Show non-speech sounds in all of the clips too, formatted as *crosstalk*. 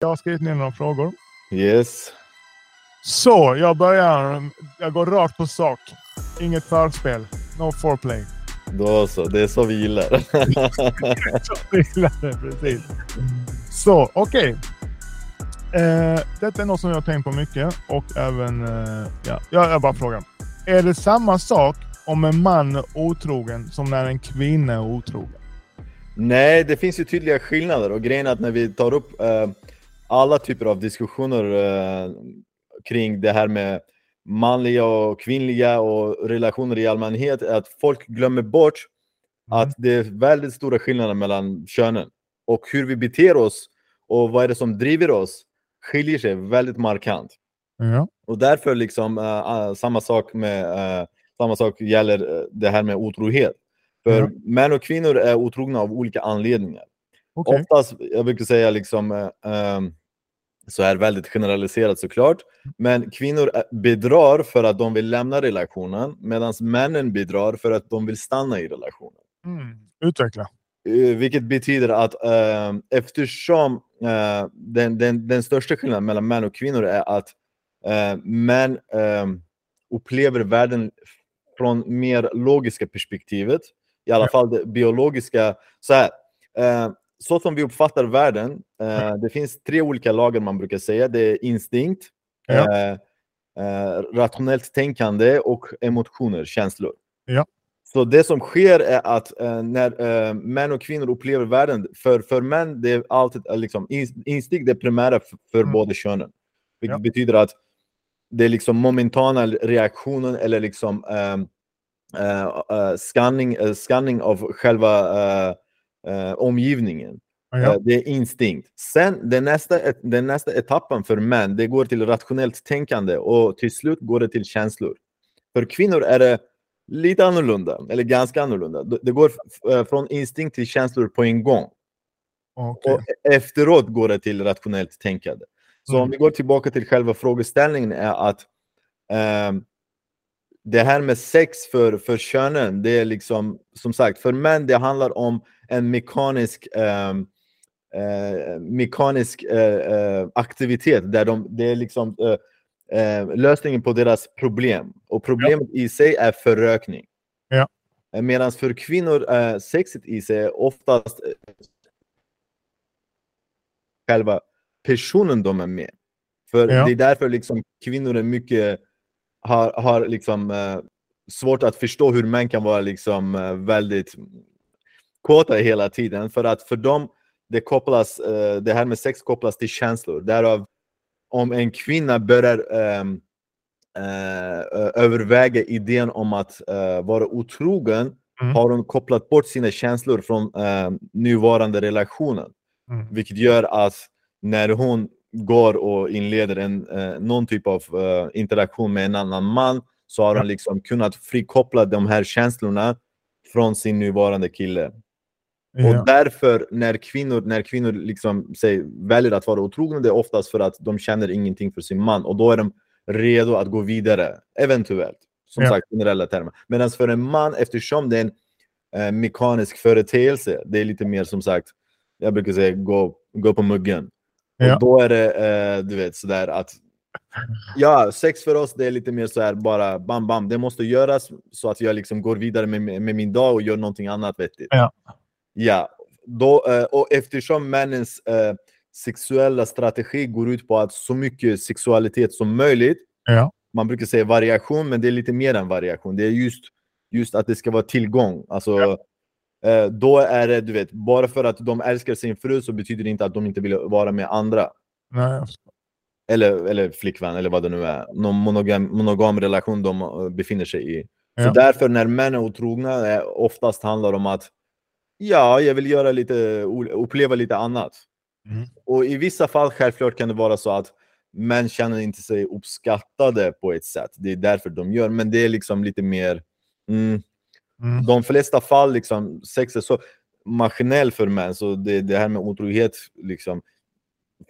Jag har skrivit ner några frågor. Yes. Så, jag börjar. Jag går rakt på sak. Inget förspel. No foreplay. Då så, det är så vi gillar. Så jag gillar det, precis. Så, okej. Eh, detta är något som jag har tänkt på mycket och även... Eh, ja, jag, jag bara frågar. Är det samma sak om en man är otrogen som när en kvinna är otrogen? Nej, det finns ju tydliga skillnader och grejen är att när vi tar upp eh, alla typer av diskussioner eh, kring det här med manliga och kvinnliga och relationer i allmänhet, är att folk glömmer bort att det är väldigt stora skillnader mellan könen. Och hur vi beter oss och vad är det som driver oss skiljer sig väldigt markant. Ja. Och därför liksom eh, samma sak med eh, samma sak gäller det här med otrohet. För Ja. män och kvinnor är otrogna av olika anledningar. Okej. Oftast, jag brukar säga liksom eh, ehm, så är väldigt generaliserat såklart, men kvinnor eh, bedrar för att de vill lämna relationen medan männen bedrar för att de vill stanna i relationen. Mm. Utveckla. Eh, Vilket betyder att eh, eftersom eh, den, den, den största skillnaden mellan män och kvinnor är att eh, män eh, upplever världen från mer logiska perspektivet, i alla fall det biologiska. Så, här, eh, så som vi uppfattar världen, eh, det finns tre olika lager man brukar säga. Det är instinkt, Ja. eh, eh, rationellt tänkande och emotioner, känslor. Ja. Så det som sker är att eh, när eh, män och kvinnor upplever världen, för, för män det är alltid eh, liksom, ins- instinkt det primära f- för Mm. båda könen. Vilket Ja. betyder att det är liksom momentana reaktionen eller liksom scanning, scanning av själva eh, eh, omgivningen. Ja. Eh, Det är instinkt. Sen den nästa, den nästa etappen för män, det går till rationellt tänkande och till slut går det till känslor. För kvinnor är det lite annorlunda, eller ganska annorlunda. Det går eh, från instinkt till känslor på en gång. Okej. Och e- efteråt går det till rationellt tänkande. Så Mm. om vi går tillbaka till själva frågeställningen är att ehm, det här med sex för, för könen, det är liksom som sagt för män det handlar om en mekanisk ehm, eh, mekanisk eh, aktivitet där de, det är liksom lösningen på deras problem. Och problemet i sig är förökning. Ja. Medan för kvinnor, eh, sexet i sig är oftast själva personen de är med. För Ja. det är därför liksom kvinnor är mycket, har, har liksom eh, svårt att förstå hur män kan vara liksom eh, väldigt kåta hela tiden. För att för dem, det kopplas, eh, det här med sex kopplas till känslor. Därav om en kvinna börjar ehm, eh, överväga idén om att eh, vara otrogen Mm. har hon kopplat bort sina känslor från eh, nuvarande relationen. Mm. Vilket gör att när hon går och inleder en, eh, någon typ av interaktion med en annan man så har hon liksom kunnat frikoppla de här känslorna från sin nuvarande kille. Och därför när kvinnor, när kvinnor liksom, säg, väljer att vara otrogna, det är oftast för att de känner ingenting för sin man och då är de redo att gå vidare, eventuellt. Som sagt, generella termer. Medan för en man, eftersom det är en eh, mekanisk företeelse, det är lite mer som sagt, jag brukar säga gå, gå på muggen. Ja. Och då är det, eh, du vet, sådär att Ja, sex för oss det är lite mer så här bara bam bam, det måste göras så att jag liksom går vidare med, med min dag och gör någonting annat vettigt. Ja. Ja, då, eh, och eftersom männens eh, sexuella strategi går ut på att så mycket sexualitet som möjligt, Ja. man brukar säga variation, men det är lite mer än variation. Det är just, just att det ska vara tillgång. Alltså, eh, då är det, du vet, bara för att de älskar sin fru så betyder det inte att de inte vill vara med andra. Nej. Eller, eller flickvän, eller vad det nu är. Någon monogam, monogam relation de befinner sig i. Så Ja. därför när män är otrogna, oftast handlar om att ja, jag vill göra lite, uppleva lite annat. Mm. Och i vissa fall självklart kan det vara så att män känner inte sig uppskattade på ett sätt. Det är därför de gör, men det är liksom lite mer... Mm, Mm. de flesta fall, liksom, sex är så maskinell för män, så det, det här med otrohet, liksom,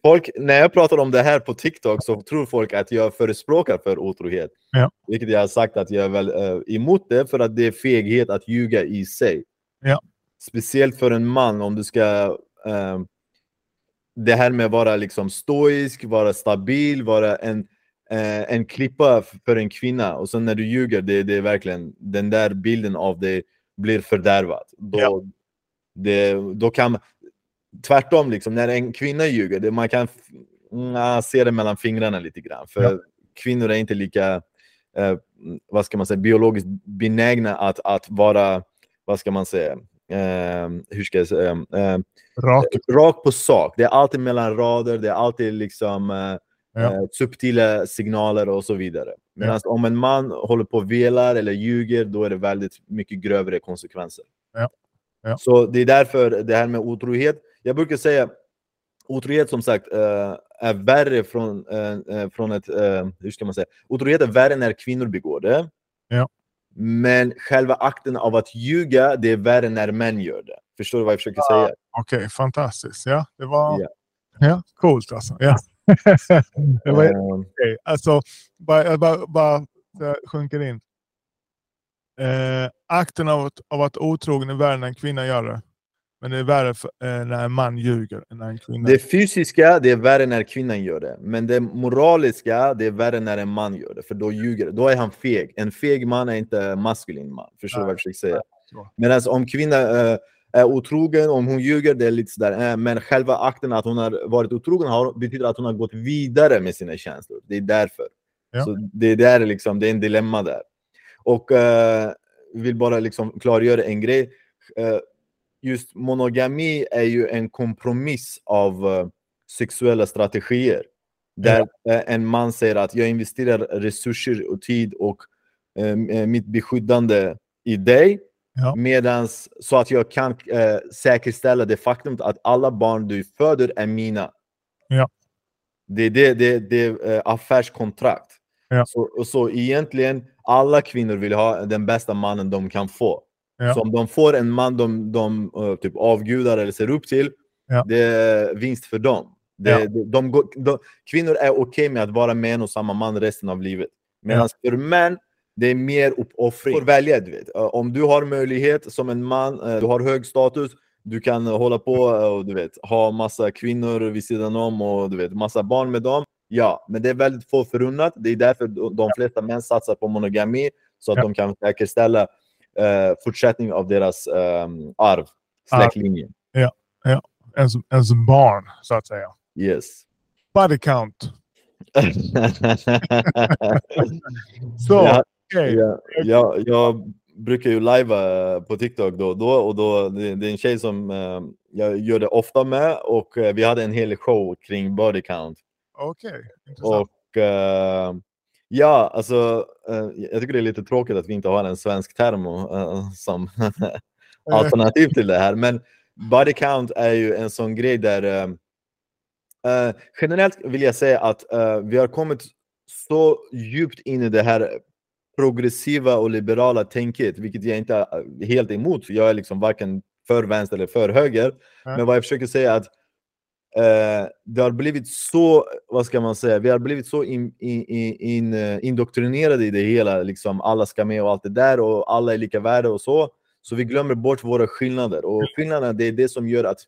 folk, när jag pratar om det här på TikTok så tror folk att jag förespråkar för otrohet. Ja. Vilket jag har sagt att jag är väl eh, emot det, för att det är feghet att ljuga i sig. Ja. Speciellt för en man, om du ska... eh, det här med att vara liksom stoisk, vara stabil, vara en, eh, en klippa för en kvinna. Och sen när du ljuger, det, det är verkligen den där bilden av dig blir fördärvad. Då, Ja. det, då kan tvärtom, liksom, när en kvinna ljuger, det, man kan nja, se det mellan fingrarna lite grann. För Ja. kvinnor är inte lika, eh, vad ska man säga, biologiskt benägna att, att vara, vad ska man säga, eh, hur ska jag säga, eh, Rak. rakt på sak. Det är alltid mellan rader, det är alltid liksom eh, Ja. eh, subtila signaler och så vidare. Medan om en man håller på och velar eller ljuger, då är det väldigt mycket grövre konsekvenser. Ja. Ja. Så det är därför det här med otrohet, jag brukar säga otrohet som sagt eh, är värre från, eh, från ett, hur ska man säga, otrohet är värre när kvinnor begår det. Ja. Men själva akten av att ljuga, det är värre när män gör det. Förstår du vad jag försöker Ja. säga? Okej, fantastiskt. Ja, det var Ja. ja, coolt alltså. Ja. *laughs* det var Eh, okej. Alltså, bara, jag bara, bara sjunker in. Eh, akten av att, av att otrogen är värre när en kvinna gör det. Men det är värre för, eh, när en man ljuger än när en kvinna. Det fysiska, det är värre när kvinnan gör det. Men det moraliska, det är värre när en man gör det. För då ljuger det. Då är han feg. En feg man är inte maskulin man. Förstår du vad jag försöker säga? Medan om kvinnan eh, är otrogen, om hon ljuger, det är lite sådär. Eh, men själva akten att hon har varit otrogen har, betyder att hon har gått vidare med sina känslor. Det är därför. Ja. Så det, där är liksom, det är en dilemma där. Och eh, vill bara liksom klargöra en grej. Eh, just monogami är ju en kompromiss av eh, sexuella strategier. Där eh, en man säger att jag investerar resurser och tid och eh, eh, mitt beskyddande i dig. Ja. Medans, så att jag kan eh, säkerställa det faktum att alla barn du föder är mina. Ja. Det är det, det, det är affärskontrakt. Ja. Så, och så egentligen, alla kvinnor vill ha den bästa mannen de kan få. Ja. Så om de får en man de, de eh, typ avgudar eller ser upp till, Ja. det är vinst för dem. Det, Ja. de, de, går- de, kvinnor är okej med att vara med en och samma man resten av livet. Medan för män, det är mer uppoffring. Du får välja, du vet. Eh, Om du har möjlighet som en man, eh, du har hög status, du kan hålla på och du vet, ha massa kvinnor vid sidan om och du vet, massa barn med dem. Ja, men det är väldigt få förunnat. Det är därför de flesta män satsar på monogami, så att Ja. de kan säkerställa eh, fortsättning av deras eh, arv, släktlinje. Ens, ens barn, så att säga. Yes. Body count. *laughs* Så, Ja, okej. Ja, jag, jag brukar ju livea på TikTok då och då och då, det, det är en tjej som eh, jag gör det ofta med och eh, vi hade en hel show kring body count. Okej, intressant. Och eh, ja, alltså eh, jag tycker det är lite tråkigt att vi inte har en svensk term eh, som *laughs* alternativ till det här. Men body count är ju en sån grej där eh, eh, generellt vill jag säga att eh, vi har kommit så djupt in i det här progressiva och liberala tänket, vilket jag inte är helt emot. Jag är liksom varken för vänster eller för höger. Nej. Men vad jag försöker säga är att eh, det har blivit så, vad ska man säga, vi har blivit så in, in, in, eh, indoktrinerade i det hela, liksom alla ska med och allt det där och alla är lika värde och så. Så vi glömmer bort våra skillnader och skillnaderna det är det som gör att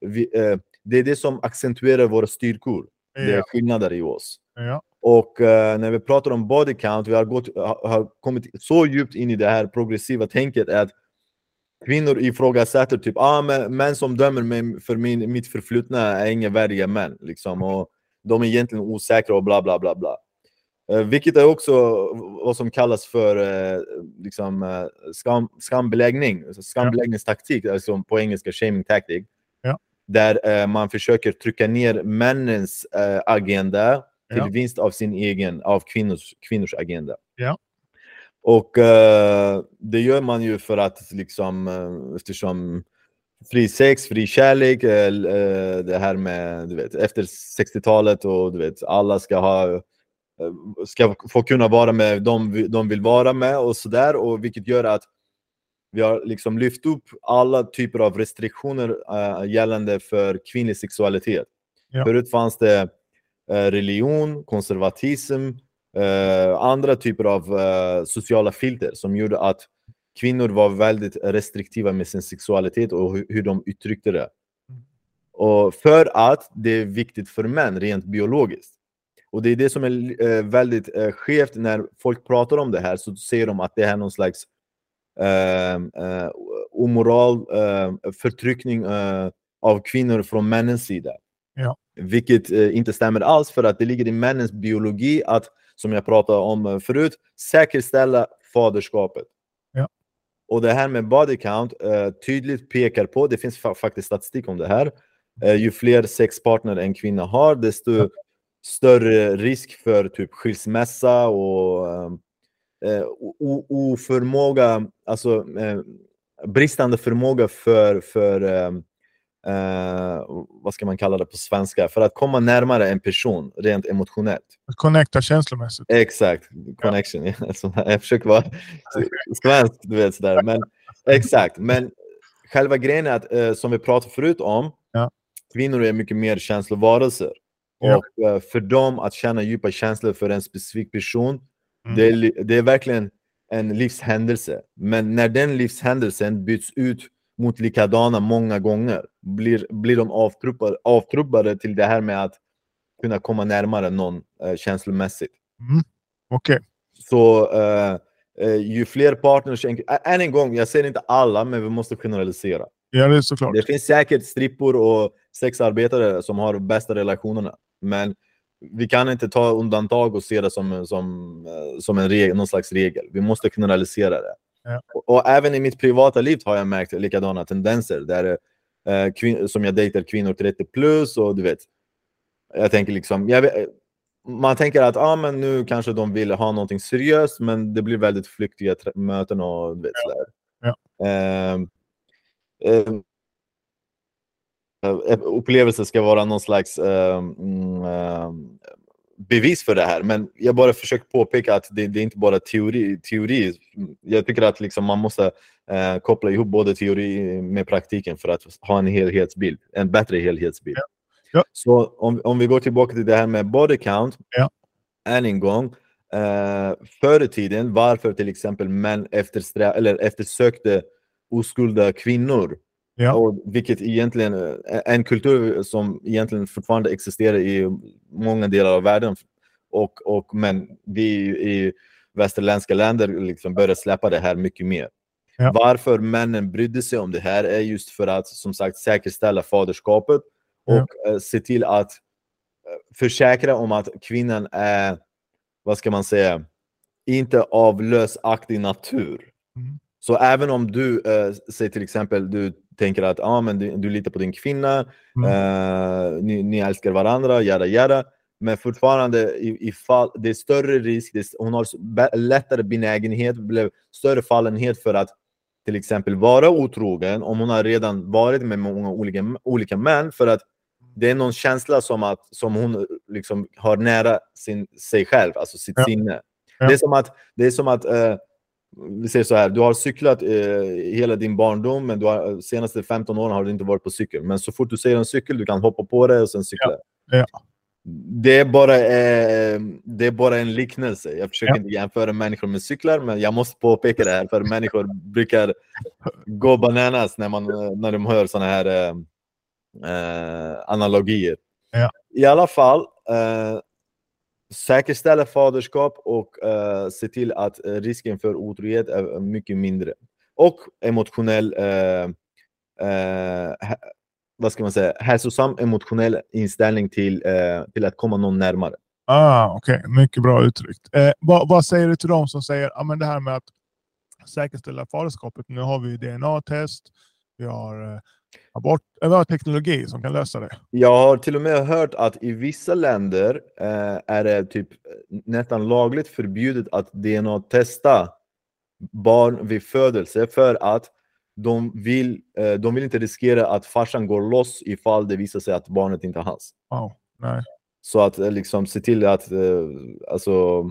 vi, eh, det är det som accentuerar våra styrkor. Det är Ja, skillnader i oss. ja, Och eh, när vi pratar om body count, vi har, gått, har, har kommit så djupt in i det här progressiva tänket att kvinnor ifrågasätter typ ah, men, män som dömer mig för min, mitt förflutna är inga värdiga män. Liksom, och de är egentligen osäkra och bla bla bla. bla. Eh, vilket är också vad som kallas för eh, liksom, eh, skam, skambeläggning, alltså skambeläggningstaktik, alltså på engelska shaming tactic. Ja. Där eh, man försöker trycka ner männens eh, agenda till Ja. vinst av sin egen, av kvinnors, kvinnors agenda. Ja. Och eh, det gör man ju för att liksom, eh, eftersom fri sex, fri kärlek, eh, eh, det här med, du vet, efter 60-talet och du vet, alla ska ha eh, ska få kunna vara med de de vill vara med och sådär, och vilket gör att vi har liksom lyft upp alla typer av restriktioner eh, gällande för kvinnlig sexualitet. Ja. Förut fanns det eh, religion, konservatism, eh, andra typer av eh, sociala filter som gjorde att kvinnor var väldigt restriktiva med sin sexualitet och hur, hur de uttryckte det. Och för att det är viktigt för män rent biologiskt. Och det är det som är eh, väldigt eh, skevt när folk pratar om det här, så ser de att det är någon slags eh, eh, omoral eh, förtryckning av kvinnor från männens sida. Ja. Vilket inte stämmer alls, för att det ligger i männens biologi att, som jag pratade om eh, förut, säkerställa faderskapet. Ja. Och det här med body count eh, tydligt pekar på, det finns fa faktiskt statistik om det här, eh, ju fler sexpartner en kvinna har, desto Ja. större risk för typ skilsmässa och eh, o- oförmåga, alltså eh, bristande förmåga för, för eh, vad ska man kalla det på svenska, för att komma närmare en person rent emotionellt. Connecta känslomässigt. Exakt, connection. Ja. *laughs* Jag försöker vara *laughs* svensk, du vet sådär. Men, exakt, men själva grejen är att, eh, som vi pratade förut om, Ja. kvinnor är mycket mer känslovarelser. Ja. Och eh, för dem att känna djupa känslor för en specifik person, Mm. det, är, det är verkligen en livshändelse. Men när den livshändelsen byts ut mot likadana många gånger, blir, blir de avtrubbade, avtrubbade till det här med att kunna komma närmare någon eh, känslomässigt. Mm. Okej. Så eh, eh, ju fler partners... Än en gång, jag säger inte alla, men vi måste generalisera. Ja, det är såklart. Det finns säkert strippor och sexarbetare som har bästa relationerna. Men vi kan inte ta undantag och se det som, som, eh, som en regel, någon slags regel. Vi måste generalisera det. Och, och även i mitt privata liv har jag märkt likadana tendenser. Där, eh, kvin- som jag dejtar kvinnor 30 plus och du vet. Jag tänker liksom, jag vet, man tänker att ah, men nu kanske de vill ha någonting seriöst, men det blir väldigt flyktiga trä- möten och du vet, sådär. Ja. Ehm, ehm, eh, upplevelse ska vara någon slags mm, ehm, bevis för det här. Men jag bara försöker påpeka att det, det är inte bara teori, teori. Jag tycker att liksom man måste eh, koppla ihop både teori med praktiken för att ha en helhetsbild, en bättre helhetsbild. Ja. Så om, om vi går tillbaka till det här med body count, Ja. än en gång. Eh, förr i tiden, varför till exempel män eftersträ- eller eftersökte oskulda kvinnor Ja. och vilket egentligen är en kultur som egentligen fortfarande existerar i många delar av världen. Och, och, men vi i västerländska länder liksom börjar släppa det här mycket mer. Ja. Varför männen brydde sig om det här är just för att som sagt säkerställa faderskapet och Ja. eh, se till att eh, försäkra om att kvinnan är, vad ska man säga, inte av lösaktig natur. Mm. Så även om du, eh, säg till exempel, du tänker att ah, men du, du litar på din kvinna, Mm. eh, ni, ni älskar varandra, jada jada. Men fortfarande, i- ifall, det är större risk, det är, hon har lättare benägenhet, blev större fallenhet för att till exempel vara otrogen om hon har redan varit med många olika, olika män. För att det är någon känsla som att som hon liksom har nära sin, sig själv, alltså sitt Ja. sinne. Ja. Det är som att, det är som att eh, vi säger så här, du har cyklat eh, hela din barndom, men du har, senaste 15 åren har du inte varit på cykel. Men så fort du ser en cykel, du kan hoppa på det och sen cykla. Ja. Det, är bara, eh, det är bara en liknelse. Jag försöker Ja. inte jämföra människor med cyklar, men jag måste påpeka det här, för människor brukar gå bananas när, man, när de hör sådana här eh, eh, analogier. Ja. I alla fall, eh, säkerställa faderskap och uh, se till att eh, risken för otrohet är eh, mycket mindre. Och emotionell, uh, uh, vad ska man säga, hälsosam emotionell inställning till, till att komma någon närmare. Ah, Okej, mycket bra uttryckt. Eh, vad, vad säger du till dem som säger ah, men det här med att säkerställa faderskapet? Nu har vi DNA-test, vi har, eh, abort, eh, vi har teknologi som kan lösa det. Jag har till och med hört att i vissa länder eh, är det typ nästan lagligt förbjudet att DNA-testa barn vid födelse för att de vill, eh, de vill inte riskera att farsan går loss ifall det visar sig att barnet inte är hans. Wow. Nej. Så att eh, liksom se till att, eh, alltså,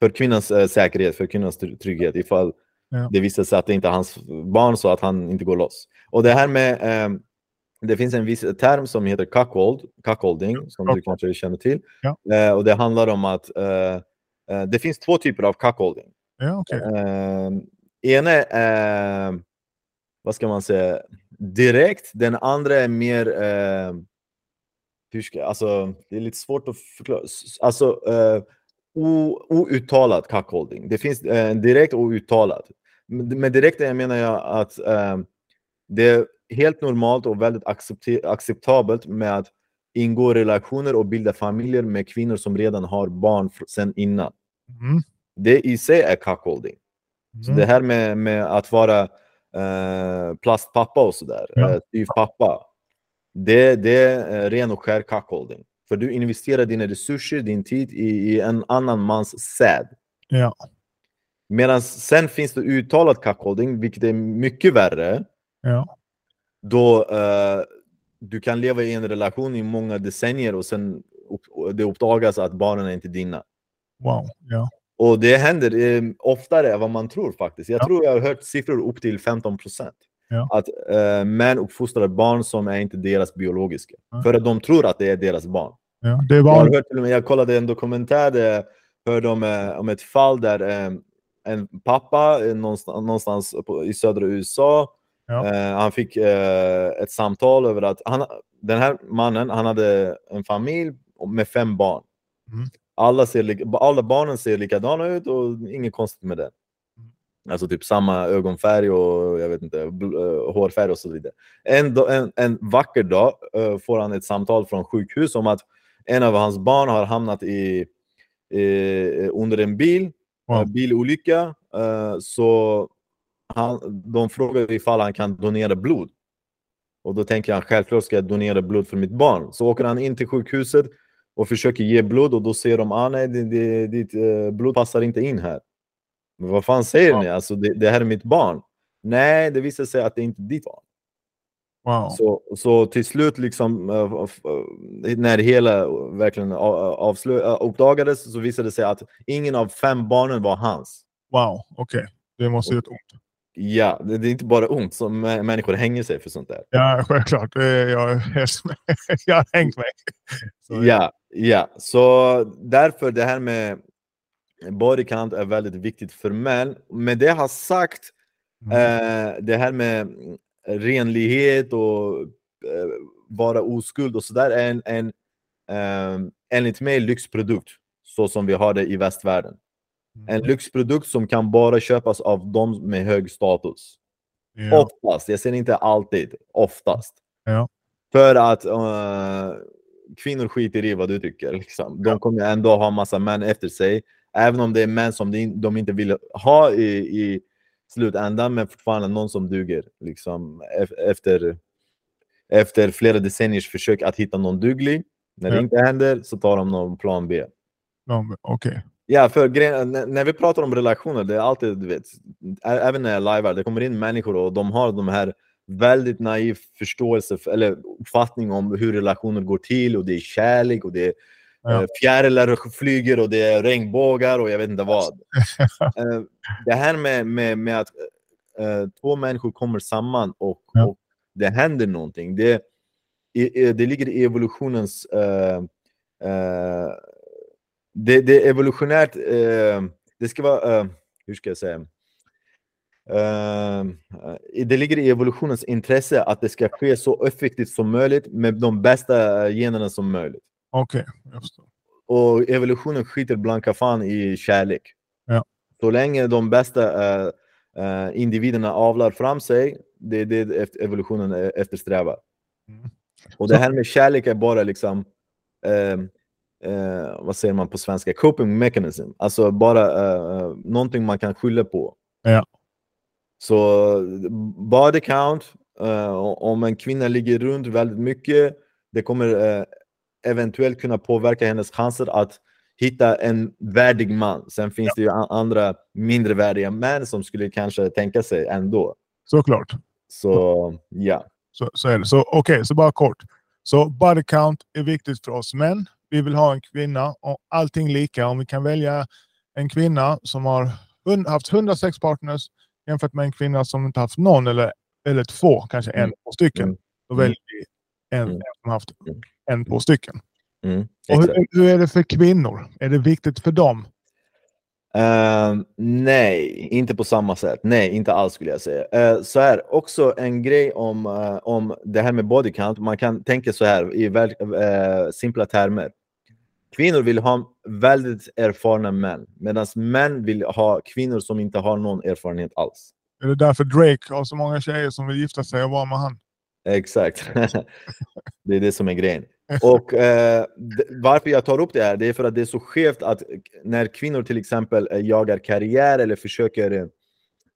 för kvinnans eh, säkerhet, för kvinnans try- trygghet, ifall Ja. det visar sig att det inte är hans barn så att han inte går loss. Och det här med, eh, det finns en viss term som heter cuckold, cuckolding, som du kanske känner till. Ja. Eh, och det handlar om att eh, eh, det finns två typer av cuckolding. Ja, okej. Eh, ena är, vad ska man säga, direkt. Den andra är mer... Eh, hur ska, alltså, det är lite svårt att förklara. Alltså, eh, o, outtalad cuckolding. Det finns en direkt och outtalad. Med direkt jag menar jag att eh, det är helt normalt och väldigt acceptabelt med att ingå relationer och bilda familjer med kvinnor som redan har barn sedan innan. Mm. Det i sig är cuckolding. Så Mm. det här med, med att vara eh, plastpappa och sådär, Ja. eh, styvpappa, det, det är ren och skär cuckolding. För du investerar dina resurser, din tid i, i en annan mans säd. Ja. Medan sen finns det uttalad cuckolding, vilket är mycket värre, Ja. då eh, du kan leva i en relation i många decennier och sen upp, det uppdagas att barnen är inte dina. Wow. Ja. Och det händer eh, oftare än vad man tror faktiskt. Jag Ja. tror jag har hört siffror upp till 15 procent. Ja. Att eh, män uppfostrar barn som är inte deras biologiska. Ja. För att de tror att det är deras barn. ja. Det är Jag, har vanligt. hört jag kollade en dokumentär där jag hörde om, eh, om ett fall där eh, en pappa eh, någonstans, någonstans på, i södra USA, Ja. eh, han fick eh, ett samtal över att han, den här mannen han hade en familj med fem barn. Mm. Alla, ser, alla barnen ser likadana ut och inget konstigt med det. Alltså typ samma ögonfärg och jag vet inte, eh, hårfärg och så vidare. En, en, en vacker dag eh, får han ett samtal från sjukhus om att en av hans barn har hamnat i, i, under en bil, Wow. eh, bilolycka. eh, så han, de frågar ifall han kan donera blod. Och då tänker han självklart ska jag donera blod för mitt barn. Så åker han in till sjukhuset och försöker ge blod och då säger de ah, nej, det, ditt eh, blod passar inte in här. Men vad fan säger Ja. ni? Alltså, det, det här är mitt barn. Nej, det visar sig att det inte är ditt barn. Wow. Så, så till slut, liksom, eh, när det hela verkligen avslö- eh, uppdagades så visade det sig att ingen av fem barnen var hans. Wow. Okej. Det måste ju ett ont. Ja, det, är inte bara ont som mä- människor hänger sig för sånt där. Ja, självklart. Jag, *laughs* jag har hängt mig. Så, Ja, ja. Så därför det här med body count är väldigt viktigt för män. Med det har sagt, Mm. eh, det här med renlighet och eh, vara oskuld och sådär är en, en eh, enligt mig lyxprodukt. Så som vi har det i västvärlden. En Mm. lyxprodukt som kan bara köpas av de med hög status. Ja. Oftast, jag säger inte alltid, oftast. Ja. För att eh, kvinnor skiter i vad du tycker. Liksom. De Ja. kommer ändå ha massa män efter sig. Även om det är män som de inte vill ha i, i slutändan, men fortfarande någon som duger. Liksom, ef- efter, efter flera decenniers försök att hitta någon duglig. När det Ja. inte händer så tar de någon plan B. Okej. Ja, för grejen, när, vi pratar om relationer, det är alltid, du vet, även när jag livear, det kommer in människor och de har de här väldigt naiv förståelse för, eller uppfattning om hur relationer går till och det är kärlek och det är Ja. eh, fjärilar flyger och det är regnbågar och jag vet inte vad. *laughs* Eh, det här med, med, med att eh, två människor kommer samman och, Ja. och det händer någonting, det, det ligger i evolutionens eh, eh, det, det är evolutionärt, det ska vara, hur ska jag säga? Det ligger i evolutionens intresse att det ska ske så effektivt som möjligt med de bästa generna som möjligt. Okej, jag förstår. Och evolutionen skiter blanka fan i kärlek. Ja. Så länge de bästa eh, eh, individerna avlar fram sig, det är det evolutionen eh, eftersträvar. Mm. Och det här med kärlek är bara liksom, eh, vad säger man på svenska, coping mechanism. Alltså bara eh, någonting man kan skylla på. Ja. Så body count, om en kvinna ligger runt väldigt mycket, det kommer eventuellt kunna påverka hennes chanser att hitta en värdig man. Sen finns det ju andra mindre värdiga män som skulle kanske tänka sig ändå. Såklart. Så ja. Så, så är det. Så okej, så bara kort. Så body count är viktigt för oss män. Vi vill ha en kvinna och allting lika. Om vi kan välja en kvinna som har haft 100 sexpartners jämfört med en kvinna som inte haft någon eller, eller två, kanske en, Mm. två stycken. Mm. Då Mm. väljer vi en, Mm. en som haft En, två stycken. Mm, Och hur, hur är det för kvinnor? Är det viktigt för dem? Uh, nej, inte på samma sätt. Nej, inte alls skulle jag säga. Uh, så här, också en grej om, uh, om det här med body count. Man kan tänka så här i väl, simpla termer. Kvinnor vill ha väldigt erfarna män, medan män vill ha kvinnor som inte har någon erfarenhet alls. Är det därför Drake har så många tjejer som vill gifta sig och vara med han? Exakt. *laughs* det är det som är grejen. Och eh, varför jag tar upp det här, det är för att det är så skevt att när kvinnor till exempel eh, jagar karriär eller försöker eh,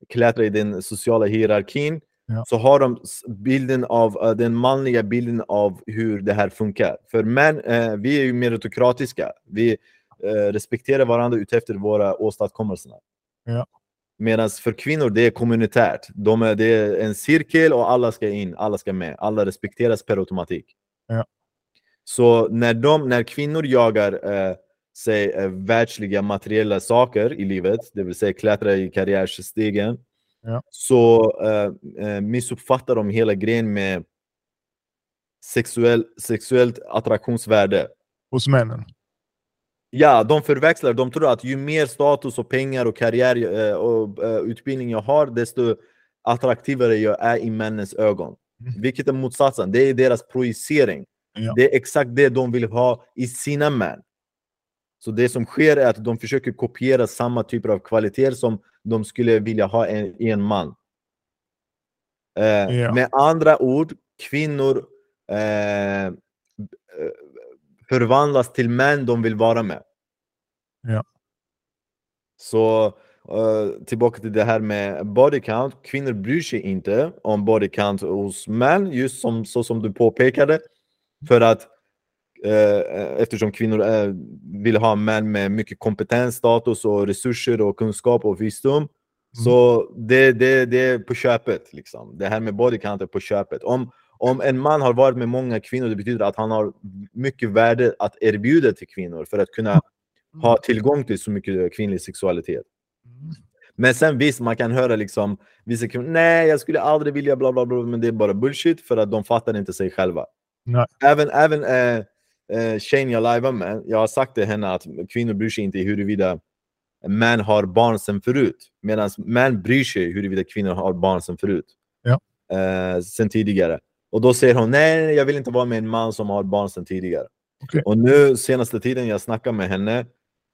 klättra i den sociala hierarkin, ja. så har de bilden av uh, den manliga bilden av hur det här funkar. För män, uh, vi är ju meritokratiska. Vi uh, respekterar varandra utefter våra åstadkommelser. Ja. Medan för kvinnor, det är kommunitärt. De är, det är en cirkel och alla ska in, alla ska med. Alla respekteras per automatik. Ja. Så när, de, när kvinnor jagar eh, säg, eh, världsliga materiella saker i livet, det vill säga klättra i karriärstegen, ja. så eh, eh, missuppfattar de hela grejen med sexuell, sexuellt attraktionsvärde. Hos männen? Ja, de förväxlar. De tror att ju mer status och pengar och karriär eh, och uh, utbildning jag har, desto attraktivare jag är i männens ögon. Mm. Vilket är motsatsen. Det är deras projicering. Ja. Det är exakt det de vill ha i sina män. Så det som sker är att de försöker kopiera samma typer av kvaliteter som de skulle vilja ha i en man. Eh, ja. Med andra ord, kvinnor eh, förvandlas till män de vill vara med. Ja. Så uh, tillbaka till det här med body count. Kvinnor bryr sig inte om body count hos män, just som, så som du påpekade. För att uh, eftersom kvinnor uh, vill ha män med mycket kompetens, status och resurser och kunskap och visdom. Mm. Så det, det, det är på köpet. Liksom. Det här med body count är på köpet. Om, om en man har varit med många kvinnor, det betyder att han har mycket värde att erbjuda till kvinnor för att kunna mm. ha tillgång till så mycket kvinnlig sexualitet. Mm. Men sen visst, man kan höra liksom vissa kvinnor, nej jag skulle aldrig vilja bla bla bla, men det är bara bullshit för att de fattar inte sig själva. Nej. Även, även äh, äh, tjejen jag lajvar med, jag har sagt till henne att kvinnor bryr sig inte huruvida män har barn sen förut. Medan män bryr sig huruvida kvinnor har barn sen förut. Ja. Äh, sen tidigare. Och då säger hon nej, jag vill inte vara med en man som har barn sedan tidigare. Okay. Och nu senaste tiden jag snackar med henne,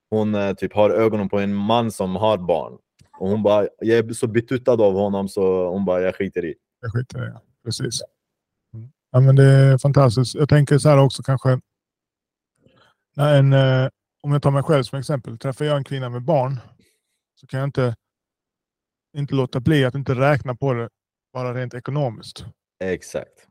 hon uh, typ har ögonen på en man som har barn. Och hon bara, jag är så betuttad av honom så hon bara, jag skiter i. Jag skiter i, ja. Precis. Mm. Ja, men det är fantastiskt. Jag tänker så här också kanske. När en, eh, om jag tar mig själv som exempel. Träffar jag en kvinna med barn så kan jag inte, inte låta bli att inte räkna på det bara rent ekonomiskt. Exakt.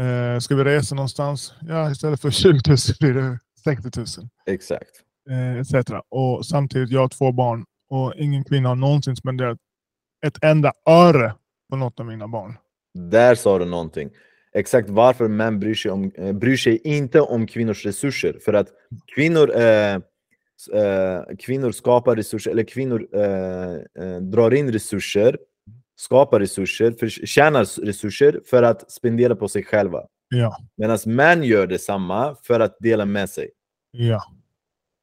Eh, ska vi resa någonstans? Ja, istället för 20 000 blir det 60 000. Exakt. Eh, etc. Och samtidigt, jag har två barn och ingen kvinna har någonsin spenderat ett enda öre på något av mina barn. Där sa du någonting. Exakt varför män bryr sig, om, eh, bryr sig inte om kvinnors resurser. För att kvinnor, eh, eh, kvinnor skapar resurser, eller kvinnor eh, eh drar in resurser skapar resurser, för, tjänar resurser för att spendera på sig själva. Ja. Medan män gör detsamma för att dela med sig. Ja.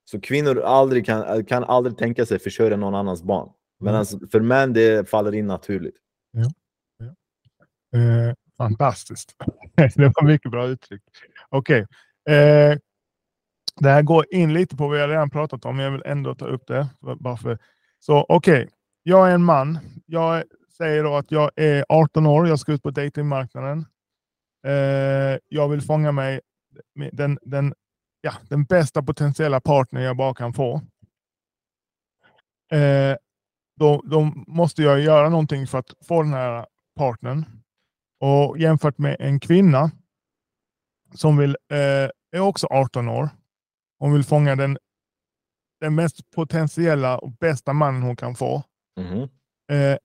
Så kvinnor aldrig kan, kan aldrig tänka sig försörja någon annans barn. Medan mm. för män det faller in naturligt. Ja. ja. Eh, fantastiskt. *laughs* det var mycket bra uttryck. Okej. Okay. Eh, det här går in lite på vad jag redan pratat om, men jag vill ändå ta upp det. Bara för, så okej, okay. jag är en man. Jag säger då att jag är 18 år, jag ska ut på datingmarknaden. Eh, jag vill fånga mig den, den, ja, den bästa potentiella partner jag bara kan få. Eh, då, då måste jag göra någonting för att få den här partnern. Och jämfört med en kvinna som vill, eh, är också 18 år. Hon vill fånga den, den mest potentiella och bästa mannen hon kan få. Mm. Eh,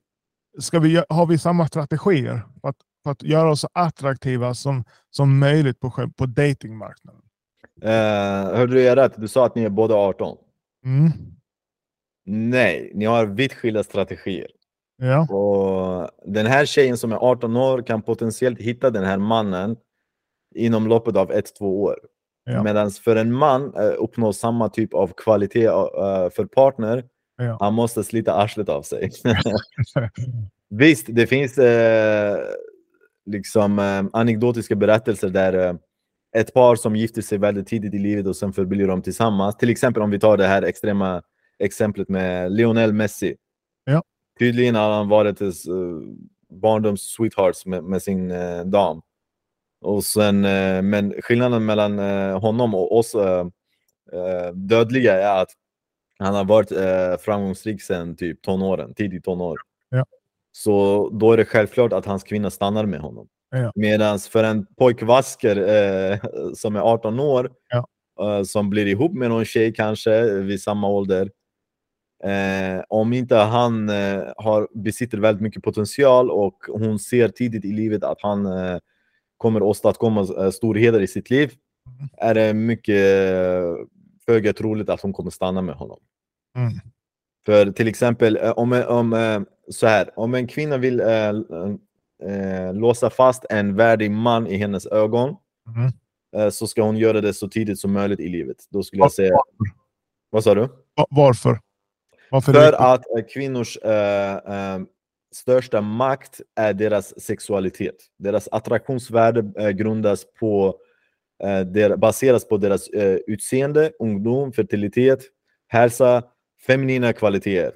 ska vi, har vi samma strategier för att, för att göra oss så attraktiva som, som möjligt på, på datingmarknaden? Uh, hörde jag rätt? Du sa att ni är båda 18? Mm. Nej, ni har vitt skilda strategier. Ja. Och den här tjejen som är 18 år kan potentiellt hitta den här mannen inom loppet av ett, två år. Ja. Medan för en man uh, uppnå samma typ av kvalitet uh, för partner Ja. Han måste slita arslet av sig. *laughs* Visst, det finns eh, liksom eh, anekdotiska berättelser där eh, ett par som gifter sig väldigt tidigt i livet och sen förblir de tillsammans. Till exempel om vi tar det här extrema exemplet med Lionel Messi. Ja. Tydligen har han varit uh, barndoms sweethearts med, med sin uh, dam. Och sen, uh, men skillnaden mellan honom och oss dödliga är att han har varit framgångsrik sedan typ tonåren, tidigt tonår. Ja. Så då är det självklart att hans kvinna stannar med honom. Ja. Medan för en pojkvasker som är 18 år, Ja. som blir ihop med någon tjej kanske vid samma ålder, eh, om inte han eh, har, besitter väldigt mycket potential och hon ser tidigt i livet att han eh, kommer åstadkomma eh, storheter i sitt liv, Mm. är det mycket eh, föga troligt att hon kommer stanna med honom. Mm. För till exempel, eh, om, om, eh, så här, om en kvinna vill låsa fast en värdig man i hennes ögon Mm. så ska hon göra det så tidigt som möjligt i livet. Då skulle jag säga... Vad sa du? Va- Varför? Varför För att eh, kvinnors eh, eh, största makt är deras sexualitet. Deras attraktionsvärde grundas på, der, baseras på deras utseende, ungdom, fertilitet, hälsa, feminina kvaliteter.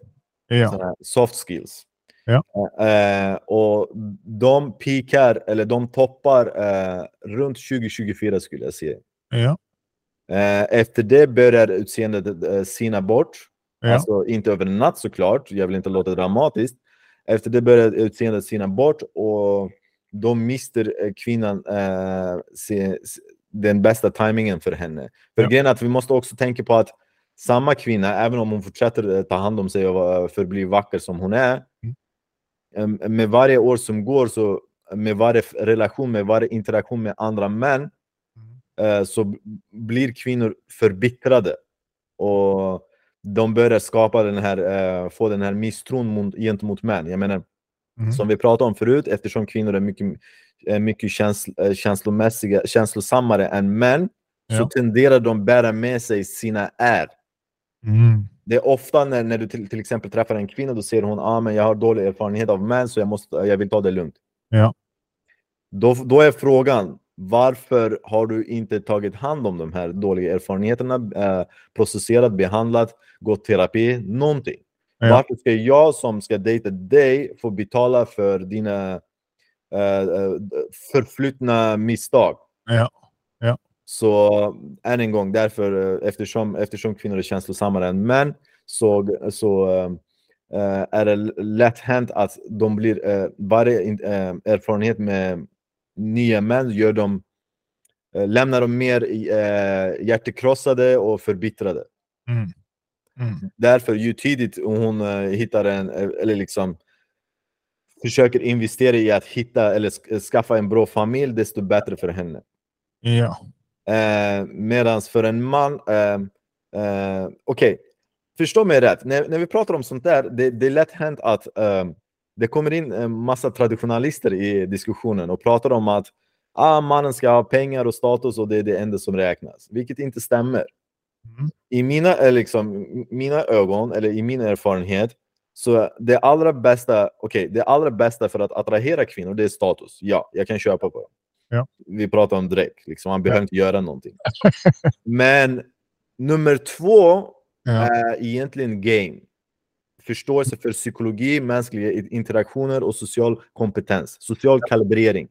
Ja. soft skills. Ja. Och de pikar, eller de toppar runt 2024 skulle jag säga. Ja. Efter det börjar utseendet sina bort. Ja. Alltså inte över en natt såklart, jag vill inte låta dramatiskt. Efter det börjar utseendet sina bort och då mister eh, kvinnan eh, se, den bästa tajmingen för henne. För Ja. grejen är att vi måste också tänka på att samma kvinna, även om hon fortsätter eh, ta hand om sig och eh, förbli vacker som hon är, Mm. med varje år som går, så med varje relation, med varje interaktion med andra män, Mm. så blir kvinnor förbittrade. Och de börjar skapa den här, eh, få den här misstron mot, gentemot män. Jag menar, Mm. som vi pratade om förut, eftersom kvinnor är mycket, mycket känsl, eh, känslomässiga, känslosammare än män, så Ja. tenderar de bära med sig sina är. Mm. Det är ofta när, när du till, till exempel träffar en kvinna, då säger hon ah, men jag har dålig erfarenhet av män, så jag, måste, jag vill ta det lugnt. Ja. Då, då är frågan, varför har du inte tagit hand om de här dåliga erfarenheterna, eh, processerat, behandlat, gått terapi, någonting? Ja. Varför ska jag som ska dejta dig få betala för dina eh, eh, förflutna misstag? Ja. Ja. Så än en gång, därför, eh, eftersom, eftersom kvinnor är känslosammare än män så, så eh, eh, är det lätt hänt att de blir, varje erfarenhet med nya män gör dem, eh, lämnar dem mer eh, hjärtekrossade och förbittrade. Mm. Mm. Därför, ju tidigt hon eh, hittar en, eh, eller liksom försöker investera i att hitta eller sk- skaffa en bra familj, desto bättre för henne. Ja. Eh, Medan för en man, eh, eh, okej, förstå mig rätt, när, när vi pratar om sånt där, det, det är lätt hänt att eh, det kommer in en massa traditionalister i diskussionen och pratar om att ah, mannen ska ha pengar och status och det är det enda som räknas, vilket inte stämmer. Mm. I mina, eh, liksom, mina ögon, eller i min erfarenhet, så det allra bästa, okej, det allra bästa för att attrahera kvinnor, det är status. Ja, jag kan köpa på det. Ja. Vi pratar om Drake, liksom, han behöver inte göra någonting. *laughs* Men nummer två Ja. är egentligen game. Förståelse för psykologi, mänskliga interaktioner och social kompetens. Social kalibrering.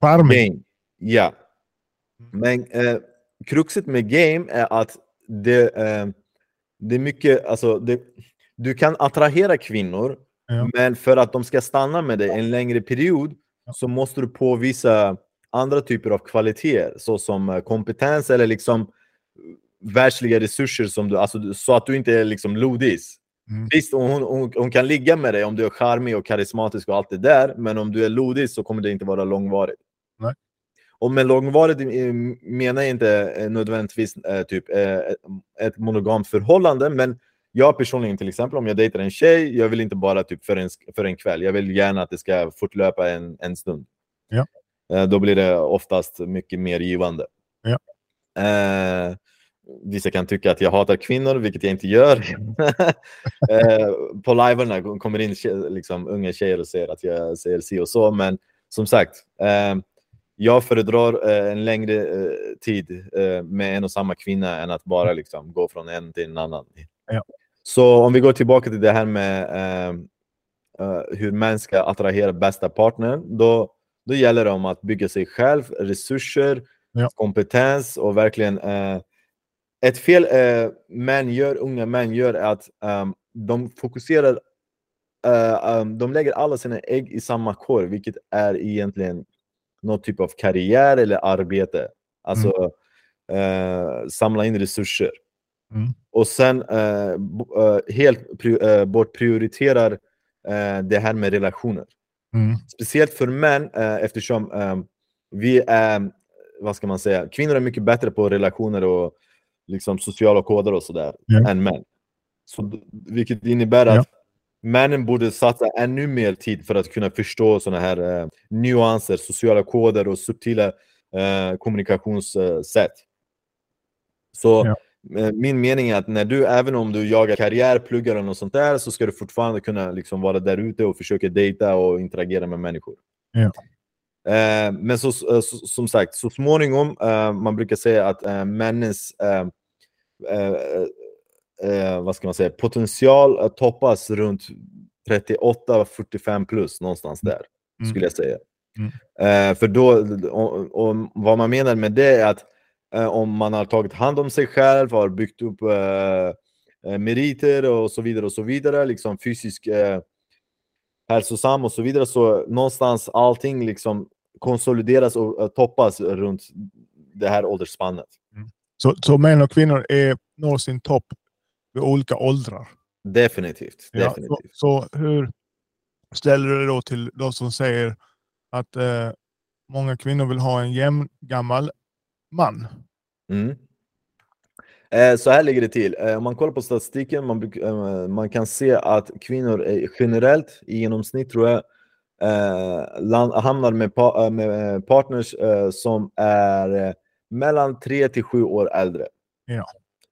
Charming. Game. Ja. Men eh, kruxet med game är att det, eh, det är mycket, alltså det, du kan attrahera kvinnor, Ja. men för att de ska stanna med dig en längre period Ja. så måste du påvisa andra typer av kvaliteter, såsom eh, kompetens eller liksom världsliga resurser, som du, alltså, så att du inte är liksom lodis. Mm. Visst, hon, hon, hon kan ligga med dig om du är charmig och karismatisk och allt det där, men om du är lodis så kommer det inte vara långvarigt. Nej. Och med långvarigt eh, menar jag inte eh, nödvändigtvis eh, typ, eh, ett monogamt förhållande, men jag personligen till exempel, om jag dejtar en tjej, jag vill inte bara typ för en, för en kväll, jag vill gärna att det ska fortlöpa en, en stund. Ja. Eh, Då blir det oftast mycket mer givande. Ja. Vissa kan tycka att jag hatar kvinnor, vilket jag inte gör. *laughs* eh, på livearna kommer in liksom, unga tjejer och säger att jag säger si och så, men som sagt, eh, jag föredrar eh, en längre eh, tid eh, med en och samma kvinna än att bara liksom, gå från en till en annan. Ja. Så om vi går tillbaka till det här med eh, hur män ska attrahera bästa partnern, då, då gäller det om att bygga sig själv, resurser, ja. kompetens och verkligen ett fel uh, män gör, unga män gör är att um, de fokuserar, uh, um, de lägger alla sina ägg i samma korg, vilket är egentligen någon typ av karriär eller arbete. Alltså mm. uh, samla in resurser. Mm. Och sen helt pri bortprioriterar det här med relationer. Mm. Speciellt för män eftersom um, vi är, vad ska man säga, kvinnor är mycket bättre på relationer och liksom sociala koder och sådär ja. än män. Så, vilket innebär att ja. männen borde satsa ännu mer tid för att kunna förstå sådana här eh, nyanser, sociala koder och subtila eh, kommunikationssätt. Så ja. eh, min mening är att när du, även om du jagar karriär, pluggar och något sånt där, så ska du fortfarande kunna liksom vara där ute och försöka dejta och interagera med människor. Eh, men så, så, som sagt, så småningom, eh, man brukar säga att eh, männens vad ska man säga, potential toppas runt 38-45 plus, någonstans där, mm. skulle jag säga. Mm. för då, och, och, vad man menar med det är att om man har tagit hand om sig själv, har byggt upp meriter och så vidare och så vidare, liksom fysisk hälsosam och så vidare, så någonstans allting liksom konsolideras och toppas runt det här åldersspannet. Mm. Så, så män och kvinnor är, når sin topp vid olika åldrar? Definitivt. Ja, definitivt. Så, så, hur ställer du dig då till de som säger att eh, många kvinnor vill ha en jämngammal man? Mm. Eh, så här ligger det till. Eh, om man kollar på statistiken, man, eh, man kan se att kvinnor generellt, i genomsnitt tror jag, eh, hamnar med, pa, eh, med eh, partners eh, som är eh, mellan 3 till 7 år äldre. Ja.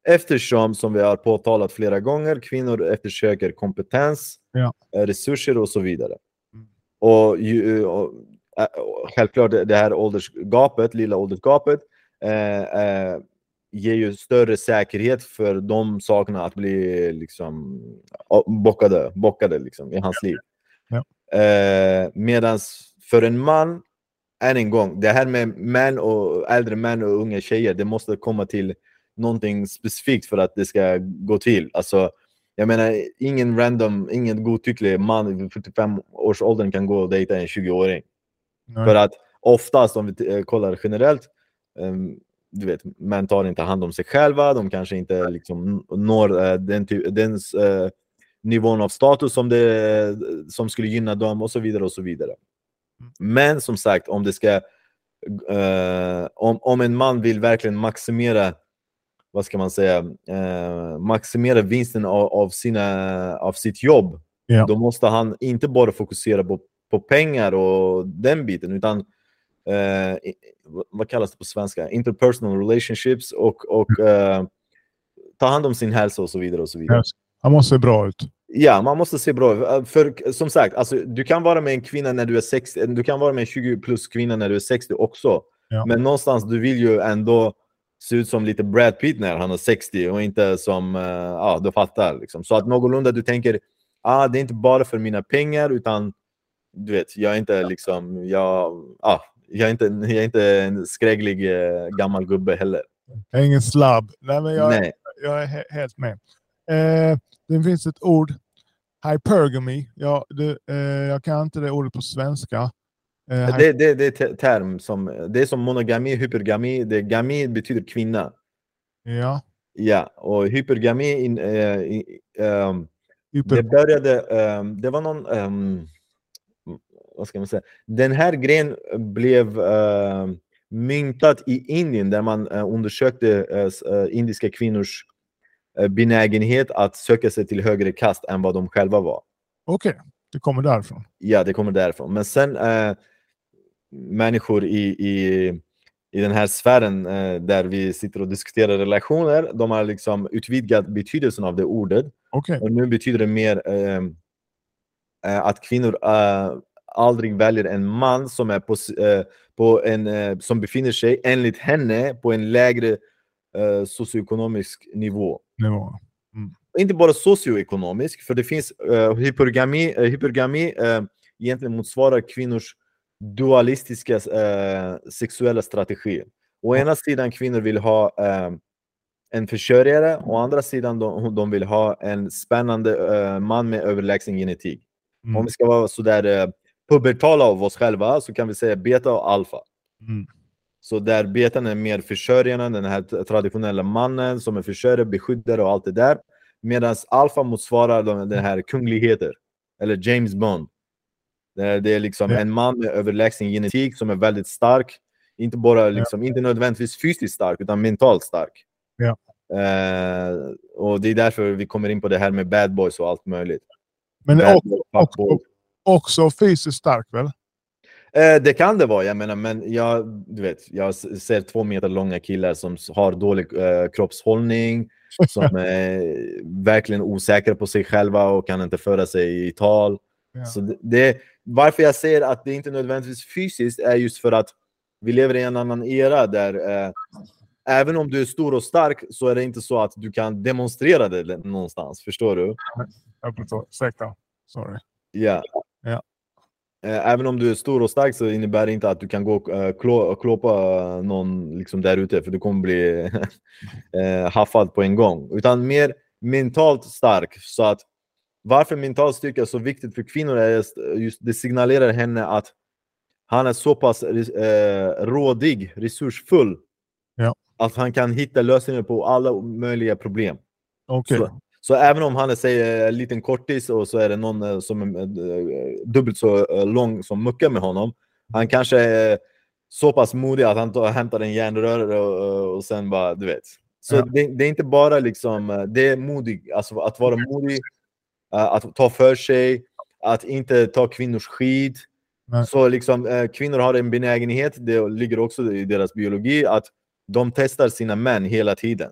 Eftersom, som vi har påtalat flera gånger, kvinnor eftersöker kompetens, ja. resurser och så vidare. Mm. Och, ju, och, och, självklart det här åldersgapet, lilla åldersgapet, eh, ger ju större säkerhet för de sakerna att bli liksom, bockade, bockade liksom, i hans liv. Ja. Eh, Medan för en man, än en gång, det här med män och äldre män och unga tjejer, det måste komma till någonting specifikt för att det ska gå till. Alltså, jag menar, ingen random, ingen godtycklig man i 45 års åldern kan gå och dejta en 20-åring. För att oftast, om vi kollar generellt, um, du vet, män tar inte hand om sig själva, de kanske inte liksom når uh, den, den uh, nivån av status som, det, som skulle gynna dem och så vidare. och så vidare. Mm. Men som sagt, om det ska uh, om, om en man vill verkligen maximera vad ska man säga, uh, maximera vinsten av, av, sina, av sitt jobb, ja. då måste han inte bara fokusera på, på pengar och den biten, utan uh, vad kallas det på svenska? Interpersonal relationships och, och ta hand om sin hälsa och så vidare. och så vidare. Yes. Han måste se bra ut. Ja, man måste se bra ut. För som sagt, alltså, du kan vara med en kvinna när du är 60, du kan vara med en 20 plus kvinna när du är 60 också. Ja. Men någonstans, du vill ju ändå se ut som lite Brad Pitt när han är 60 och inte som, uh, ja, du fattar. Liksom. Så att någorlunda du tänker, ah, det är inte bara för mina pengar, utan du vet, jag är inte liksom, jag, ah, jag är inte, jag är inte en skräglig uh, gammal gubbe heller. Jag är ingen slabb. Nej, men jag, Nej. jag är he helt med. Eh, det finns ett ord, hypergamy. Ja, det, eh, jag kan inte det ordet på svenska. Eh, det, det, det är term som, det är som monogami, hypergami. Det, gami betyder kvinna. Ja. Ja, och hypergami, in, eh, um, Hyper... det började, um, det var någon, um, vad ska man säga, den här grejen blev uh, myntat i Indien där man uh, undersökte uh, indiska kvinnors benägenhet att söka sig till högre kast än vad de själva var. Okej, okay. det kommer därifrån? Ja, det kommer därifrån. Men sen äh, människor i, i, i den här sfären eh, där vi sitter och diskuterar relationer, de har liksom utvidgat betydelsen av det ordet. Okej. Och nu betyder det mer eh, eh, att kvinnor eh, aldrig väljer en man som, är på, eh, på en, eh, som befinner sig, enligt henne, på en lägre eh, socioekonomisk nivå. Nivå. Inte bara socioekonomisk, för det finns eh, hypergami, eh, hypergami eh, egentligen motsvarar kvinnors dualistiska eh, sexuella strategier. Å ena sidan kvinnor vill ha eh, en försörjare, å andra sidan de, de vill ha en spännande man med överlägsen genetik. Mm. Om vi ska vara sådär eh, pubertala av oss själva så kan vi säga beta och alfa. Mm. Så där betan är mer försörjaren, den här traditionella mannen som är försörjare, beskyddare och allt det där. Medan alfa motsvarar de, den här kungligheter, eller James Bond. Det är, det är liksom en man med överlägsen genetik som är väldigt stark. Inte bara liksom, inte nödvändigtvis fysiskt stark, utan mentalt stark. Ja. Eh, och det är därför vi kommer in på det här med bad boys och allt möjligt. Men Bad också, boy, boy. också fysiskt stark väl? Eh, det kan det vara, jag menar, men jag, du vet, jag ser två meter långa killar som har dålig eh, kroppshållning, som *laughs* är verkligen osäkra på sig själva och kan inte föra sig i tal. Ja. Så det, det, varför jag säger att det inte nödvändigtvis fysiskt är just för att vi lever i en annan era där eh, även om du är stor och stark så är det inte så att du kan demonstrera det någonstans. Förstår du? Jag förstår. Ursäkta. Sorry. Ja. Eh, Även om du är stor och stark så innebär det inte att du kan gå och eh, klå, klåpa någon liksom där ute för du kommer bli *laughs* eh, haffad på en gång. Utan mer mentalt stark. Så att varför mental styrka är så viktigt för kvinnor är just, det signalerar henne att han är så pass eh, rådig, resursfull Ja. att han kan hitta lösningar på alla möjliga problem. Okej. Så, så även om han är säg, en liten kortis och så är det någon eh, som är eh, dubbelt så eh, lång som muckar med honom. Han kanske är så pass modig att han tar, hämtar en järnrör och, och sen bara, du vet. Så Ja. det, det är inte bara liksom, det är modig, alltså att vara modig, att ta för sig, att inte ta kvinnors skit. Nej. Så liksom, kvinnor har en benägenhet, det ligger också i deras biologi, att de testar sina män hela tiden.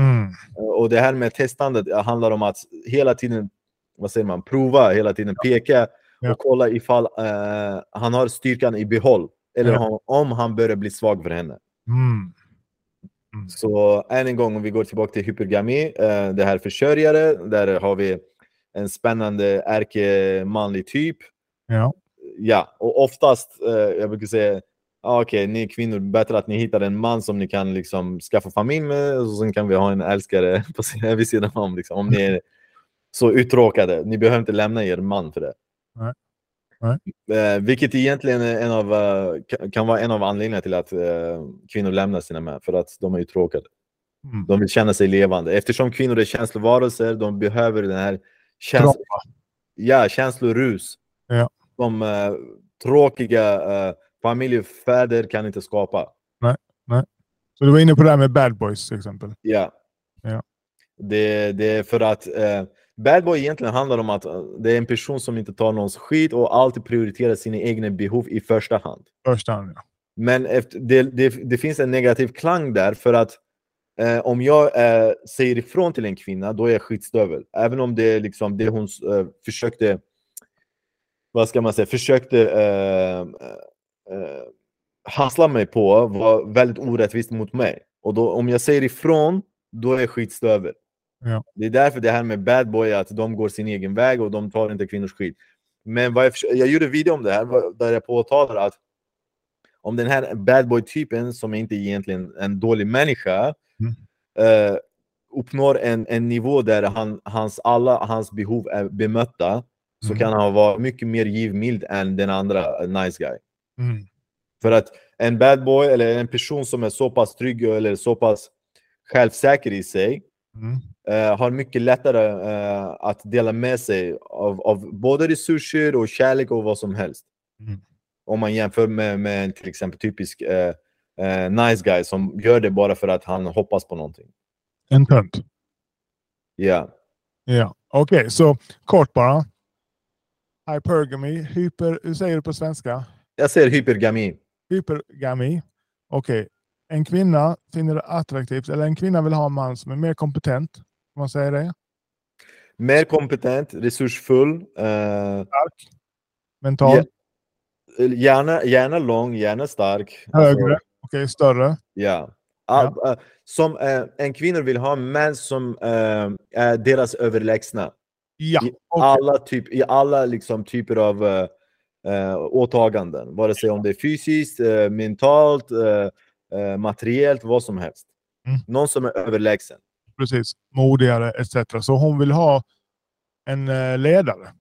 Mm. Och det här med testandet handlar om att hela tiden, vad säger man, prova, hela tiden peka Ja. och kolla ifall eh, han har styrkan i behåll. Eller Ja. om, om han börjar bli svag för henne. Mm. Så än en gång, om vi går tillbaka till hypergami, eh, det här försörjare, där har vi en spännande ärkemanlig typ. Ja. Ja, och oftast, eh, jag brukar säga, ah, okej, ni kvinnor, bättre att ni hittar en man som ni kan liksom skaffa familj med, och sen kan vi ha en älskare *laughs* på sidan, vid sidan om, liksom, om ni är så uttråkade. Ni behöver inte lämna er man för det. Nej. Eh, vilket egentligen är en av, eh, ka- kan vara en av anledningarna till att eh, kvinnor lämnar sina män, för att de är uttråkade. Mm. De vill känna sig levande. Eftersom kvinnor är känslovarelser, de behöver den här käns ja, känslorus. Ja. Som eh, tråkiga eh, familjefäder kan inte skapa. Så du var inne på det här med bad boys till exempel. Ja. Ja. Det, det är för att eh, bad boy egentligen handlar om att eh, det är en person som inte tar någons skit och alltid prioriterar sina egna behov i första hand. Första hand, ja. Men efter, det, det, det finns en negativ klang där för att eh, om jag eh, säger ifrån till en kvinna, då är jag skitstövel. Även om det är liksom det hon eh, försökte, vad ska man säga, försökte eh, eh, mig på var väldigt orättvist mot mig. Och då, om jag säger ifrån, då är jag skitstövel. Ja. Det är därför det här med bad boy, att de går sin egen väg och de tar inte kvinnors skit. Men jag, jag gjorde en video om det här, där jag påtalar att om den här bad boy-typen, som inte egentligen är en dålig människa, Mm. eh, uppnår en, en nivå där han, hans, alla hans behov är bemötta, så Mm. kan han vara mycket mer givmild än den andra eh, nice guy. Mm. För att en bad boy, eller en person som är så pass trygg eller så pass självsäker i sig, Mm. eh, har mycket lättare eh, att dela med sig av, av både resurser och kärlek och vad som helst. Mm. Om man jämför med, med en till exempel typisk eh, eh, nice guy som gör det bara för att han hoppas på någonting. En tönt. Ja. Ja. Okej, så kort bara. Hypergamy. Hyper, hur säger du på svenska? Jag säger hypergami. Hypergami. okej, en kvinna finner det attraktivt, eller en kvinna vill ha en man som är mer kompetent. Kan man säga det? Mer kompetent, resursfull. eh, Mentalt. gärna, gärna lång, gärna stark. Högre. Alltså, Okej, större. ja. Eh, som eh, en kvinna vill ha en man som är deras överlägsna. Ja. I okej. alla, typ, I alla liksom, typer av eh, åtaganden. Vare sig om det är fysiskt, eh, mentalt, eh, eh, materiellt, vad som helst. Mm. Någon som är överlägsen. Precis. Modigare etc. Så hon vill ha en eh, ledare.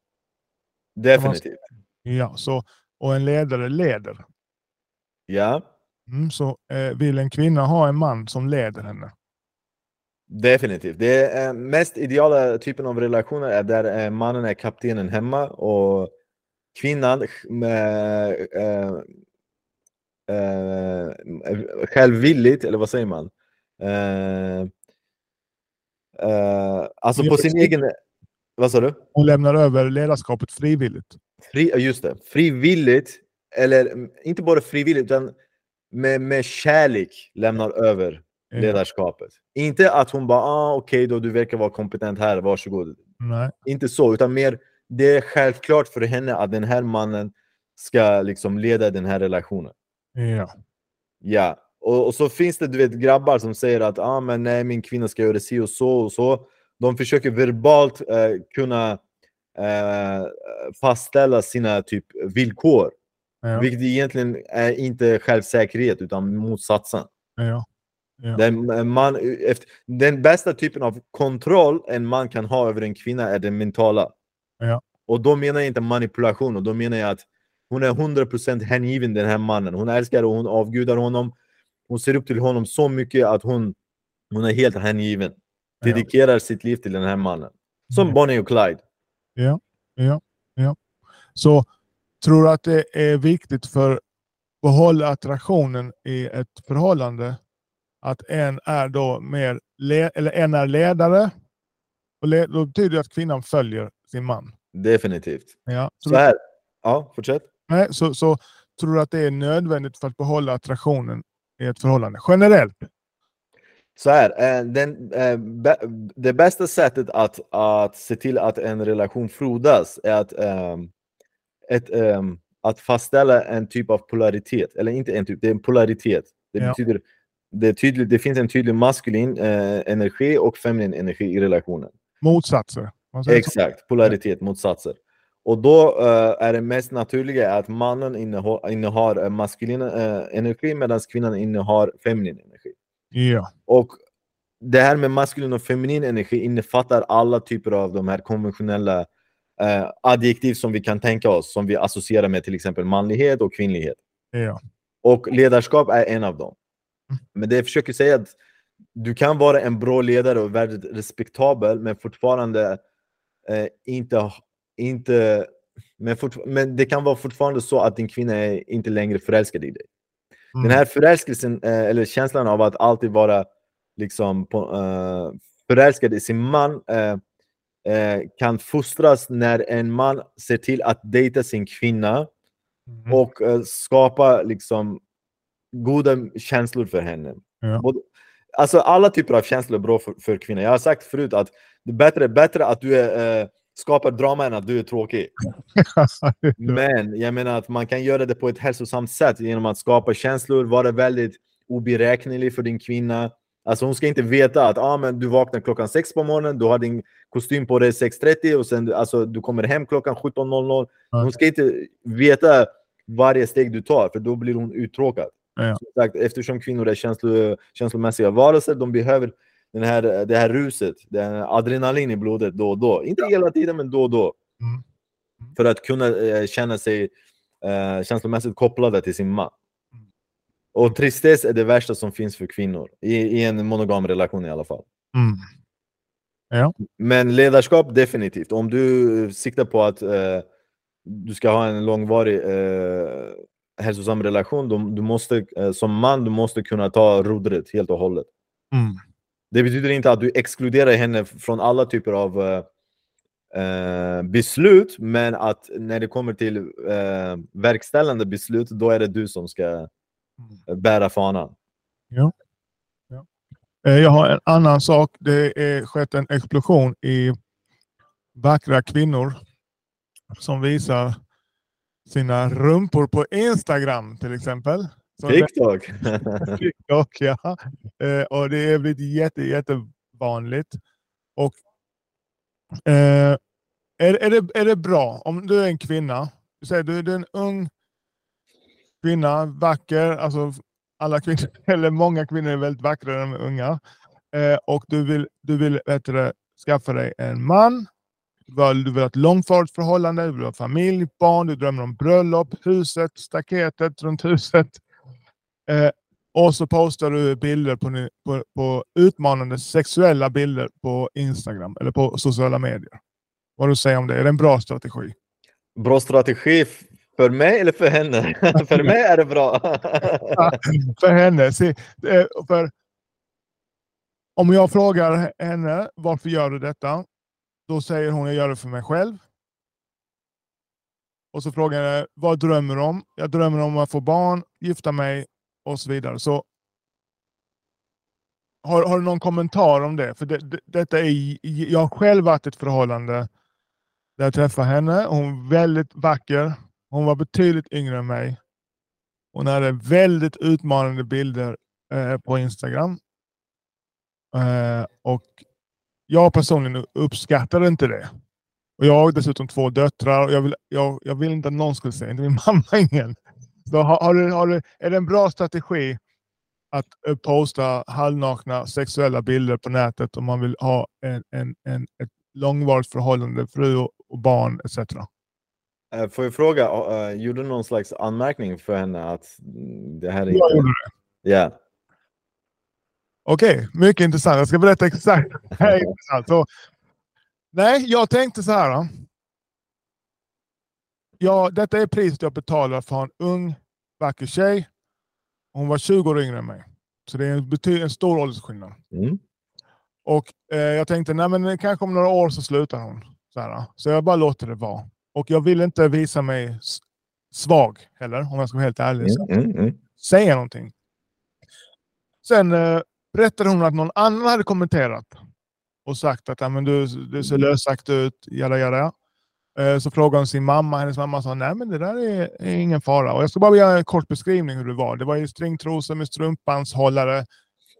Definitivt. Ja, så, och en ledare leder. Ja, Mm, så eh, vill en kvinna ha en man som leder henne. definitivt. Det är mest ideala typen av relationer är där mannen är kaptenen hemma och kvinnan eh, eh, självvilligt, eller vad säger man? Eh, alltså på sin egen... Vad sa du? Hon lämnar över ledarskapet frivilligt. Fri, just det. Frivilligt, eller mm, inte bara frivilligt, utan med, med kärlek lämnar över Ja. ledarskapet. Inte att hon bara, ah, okej då, du verkar vara kompetent här, varsågod. Nej. Inte så, utan mer, det är självklart för henne att den här mannen ska liksom leda den här relationen. Ja. Ja, och, och så finns det du vet, grabbar som säger att ah, men nej, min kvinna ska göra si och så och så. De försöker verbalt eh, kunna eh, fastställa sina typ villkor. Ja. Vilket egentligen är inte självsäkerhet utan motsatsen. Ja. Ja. Den, man, den bästa typen av kontroll en man kan ha över en kvinna är den mentala. Ja. Och då menar jag inte manipulation, och då menar jag att hon är 100% hängiven den här mannen. Hon älskar och hon avgudar honom. Hon ser upp till honom så mycket att hon, hon är helt hängiven. Ja. Dedikerar sitt liv till den här mannen. Som Ja. Bonnie och Clyde. Ja, ja, ja. Så tror du att det är viktigt för att behålla attraktionen i ett förhållande att en är då mer le- eller en är ledare och le- då betyder det att kvinnan följer sin man. Definitivt. Ja. Så, här. Ja, fortsätt. nej, så, så tror du att det är nödvändigt för att behålla attraktionen i ett förhållande generellt? Så här, eh, den, eh, det bästa sättet att, att se till att en relation frodas är att, ehm, ett, ehm, att fastställa en typ av polaritet. Eller inte en typ, det är en polaritet. Det, Ja. betyder, det, är tydligt, det finns en tydlig maskulin eh, energi och feminin energi i relationen. Motsatser? Exakt, polaritet, motsatser. Och då eh, är det mest naturliga att mannen innehar, innehar eh, maskulin eh, energi medan kvinnan innehar feminin energi. Ja, Och det här med maskulin och feminin energi innefattar alla typer av de här konventionella eh, adjektiv som vi kan tänka oss, som vi associerar med till exempel manlighet och kvinnlighet. ja, Och ledarskap är en av dem. Mm. Men det jag försöker säga är att du kan vara en bra ledare och väldigt respektabel, men fortfarande eh, inte, inte men, men det kan vara fortfarande så att din kvinna är inte längre förälskad i dig. Mm. Den här förälskelsen, eh, eller känslan av att alltid vara liksom på, eh, förälskad i sin man eh, eh, kan fostras när en man ser till att dejta sin kvinna Mm. och eh, skapa liksom goda känslor för henne. Ja. Både, alltså alla typer av känslor är bra för, för kvinnor. Jag har sagt förut att det är bättre, bättre att du är, eh, skapar drama än att du är tråkig. *laughs* Men jag menar att man kan göra det på ett hälsosamt sätt genom att skapa känslor, vara väldigt oberäknelig för din kvinna. Alltså hon ska inte veta att ah, men du vaknar klockan sex på morgonen, du har din kostym på dig 6.30 och sen alltså, du kommer hem klockan 17.00. Hon ska inte veta varje steg du tar, för då blir hon uttråkad. Ja. Som sagt, eftersom kvinnor är känslo, känslomässiga varelser, de behöver den här, det här ruset, den här adrenalin i blodet då och då. Inte hela tiden, men då och då. Mm. För att kunna eh, känna sig eh, känslomässigt kopplade till sin man. Mm. Och tristess är det värsta som finns för kvinnor, i, i en monogam relation i alla fall. Mm. Men ledarskap definitivt. Om du siktar på att eh, du ska ha en långvarig eh, hälsosam relation, då, du måste, eh, som man du måste kunna ta rodret helt och hållet. Mm. Det betyder inte att du exkluderar henne från alla typer av eh, eh, beslut, men att när det kommer till eh, verkställande beslut, då är det du som ska bära fanan. Ja. ja. Eh, jag har en annan sak. Det är skett en explosion i vackra kvinnor som visar sina rumpor på Instagram till exempel. TikTok? TikTok, ja. Eh, och det är blivit jätte, jättevanligt. Och eh, är, är, det, är det bra om du är en kvinna, du säger du, du är en ung kvinna, vacker, alltså alla kvinnor, *laughs* eller många kvinnor är väldigt vackra när de är unga. Eh, och du vill, du vill bättre, skaffa dig en man. Du vill ha ett långvarigt förhållande, du vill ha familj, barn, du drömmer om bröllop, huset, staketet runt huset. Eh, och så postar du bilder på, på, på, utmanande sexuella bilder på Instagram eller på sociala medier. Vad du säger om det? Är det en bra strategi? Bra strategi för mig eller för henne? *laughs* för mig är det bra. *laughs* för henne. Se, för om jag frågar henne varför gör du detta? Då säger hon jag gör det för mig själv. Och så frågar jag vad drömmer du om? Jag drömmer om att få barn, gifta mig och så vidare. Så har, har du någon kommentar om det? För det, det, detta är, jag har själv varit i ett förhållande där jag träffade henne. Hon var väldigt vacker. Hon var betydligt yngre än mig. Hon hade väldigt utmanande bilder eh, på Instagram. Eh, och jag personligen uppskattade inte det. Och jag har dessutom två döttrar och jag vill, jag, jag vill inte att någon skulle säga, inte min *laughs* mamma ingen. Så har, har du, har du, är det en bra strategi att posta halvnakna sexuella bilder på nätet om man vill ha en, en, en, ett långvarigt förhållande, fru och barn etc. Eh, får jag fråga, uh, gjorde du någon slags anmärkning för henne att det här är Jag gjorde det. Yeah. Okej, okay, mycket intressant. Jag ska berätta exakt. Det här är intressant. Så, nej, jag tänkte så här. Ja, detta är priset jag betalar för en ung, vacker tjej. Hon var 20 år yngre än mig. Så det är en, en stor åldersskillnad. Mm. Och eh, jag tänkte, nej men kanske om några år så slutar hon. Så, här, så jag bara låter det vara. Och jag vill inte visa mig svag heller, om jag ska vara helt ärlig. Mm, mm, mm. Säga någonting. Sen eh, berättade hon att någon annan hade kommenterat och sagt att men du, du ser lössagt ut, jada jada. Eh, så frågade hon sin mamma, hennes mamma sa nej men det där är, är ingen fara. Och jag ska bara göra en kort beskrivning hur det var. Det var ju stringtrosor med strumpbandshållare,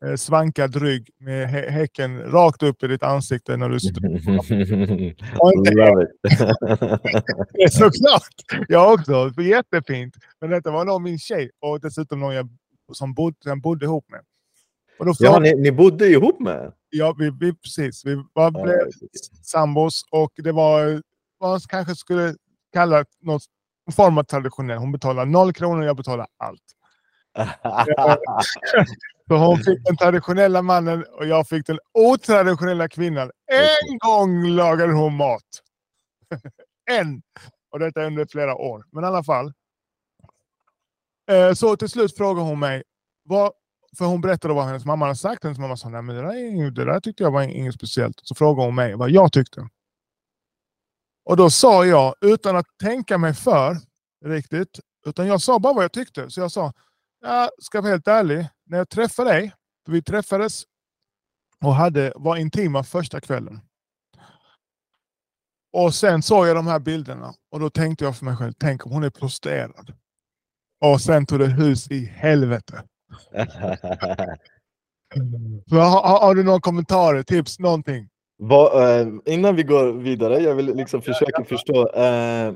eh, svankad rygg med hä häcken rakt upp i ditt ansikte när du sitter *laughs* *laughs* Såklart! Jag också. Jättefint. Men detta var nog min tjej och dessutom någon jag som bodde, jag bodde ihop med. Och då ja, ni, ni bodde ihop med? Ja, vi, vi, precis. Vi var ja, sambos och det var vad man kanske skulle kalla något form av traditionell. Hon betalar noll kronor och jag betalar allt. *laughs* Så hon fick den traditionella mannen och jag fick den otraditionella kvinnan. En gång lagade hon mat. *laughs* en! Och detta under flera år. Men i alla fall. Eh, så till slut frågade hon mig, vad, för hon berättade vad hennes mamma hade sagt. Hennes mamma sa, nej men det där, det där tyckte jag var inget speciellt. Så frågade hon mig vad jag tyckte. Och då sa jag, utan att tänka mig för riktigt, utan jag sa bara vad jag tyckte. Så jag sa, jag ska vara helt ärlig, när jag träffade dig, för vi träffades och hade, var intima första kvällen. Och sen såg jag de här bilderna och då tänkte jag för mig själv, tänk om hon är prostituerad. Och sen tog det hus i helvete. *laughs* har, har, du några kommentarer, tips, någonting? Var, eh, innan vi går vidare, jag vill liksom försöka förstå. Eh,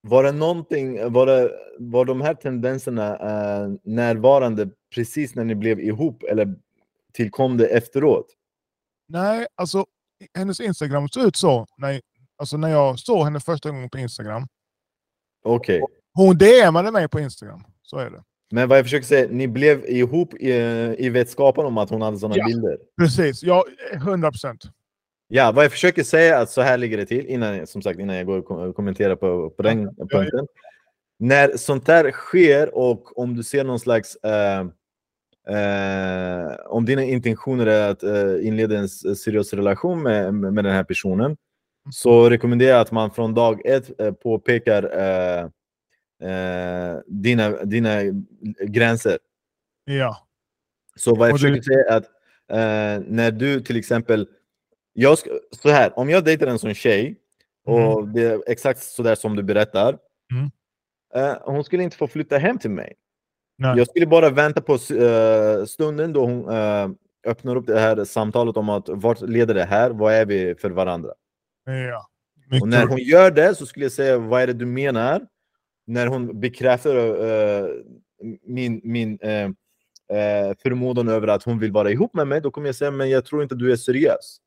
var det någonting, var, det, var de här tendenserna eh, närvarande precis när ni blev ihop eller tillkom det efteråt? Nej, alltså hennes Instagram såg ut så när, alltså, när jag såg henne första gången på Instagram. Okej. Okay. Hon DMade mig på Instagram, så är det. Men vad jag försöker säga, ni blev ihop i, i vetskapen om att hon hade sådana ja, bilder? Precis, ja, 100 procent. Ja, vad jag försöker säga är att så här ligger det till, innan, som sagt, innan jag går och kommenterar på, på den ja, punkten. Ja, När sånt där sker och om du ser någon slags eh, eh, om dina intentioner är att eh, inleda en seriös relation med, med den här personen så rekommenderar jag att man från dag ett påpekar dina, dina gränser. Ja. Så vad jag Och det- försöker säga är att när du till exempel, jag ska, så här, om jag dejtar en sån tjej och det är exakt så där som du berättar, Mm. eh, hon skulle inte få flytta hem till mig. Nej. Jag skulle bara vänta på eh, stunden då hon eh, öppnar upp det här samtalet om att vart leder det här, vad är vi för varandra? Ja. Och när hon gör det så skulle jag säga, vad är det du menar? När hon bekräftar eh, min, min eh, eh, förmodan över att hon vill vara ihop med mig, då kommer jag säga, men jag tror inte du är seriös.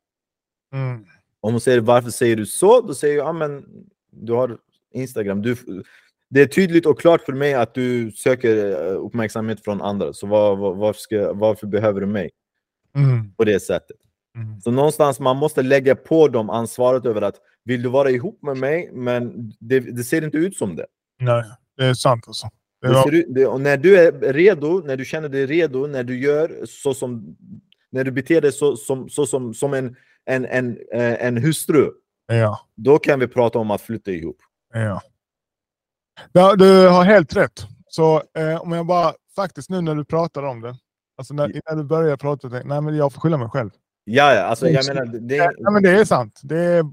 Mm. Om hon säger, varför säger du så? Då säger jag, ja men du har Instagram. Du, det är tydligt och klart för mig att du söker eh, uppmärksamhet från andra, så var, var, varför, ska, varför behöver du mig Mm. på det sättet? Mm. Så någonstans man måste lägga på dem ansvaret över att vill du vara ihop med mig, men det, det ser inte ut som det. Nej, det är sant alltså. Det det, var, ser det och när du är redo, när du känner dig redo, när du gör så som när du beter dig så, som, så som, som en, en, en, eh, en hustru, ja. då kan vi prata om att flytta ihop. Ja. ja. Du har helt rätt. Så eh, om jag bara, faktiskt nu när du pratar om det, alltså när, innan du börjar prata, tänkte, nej men jag får skylla mig själv. Ja, ja, alltså jag menar, det, Ja, men det är sant. Det är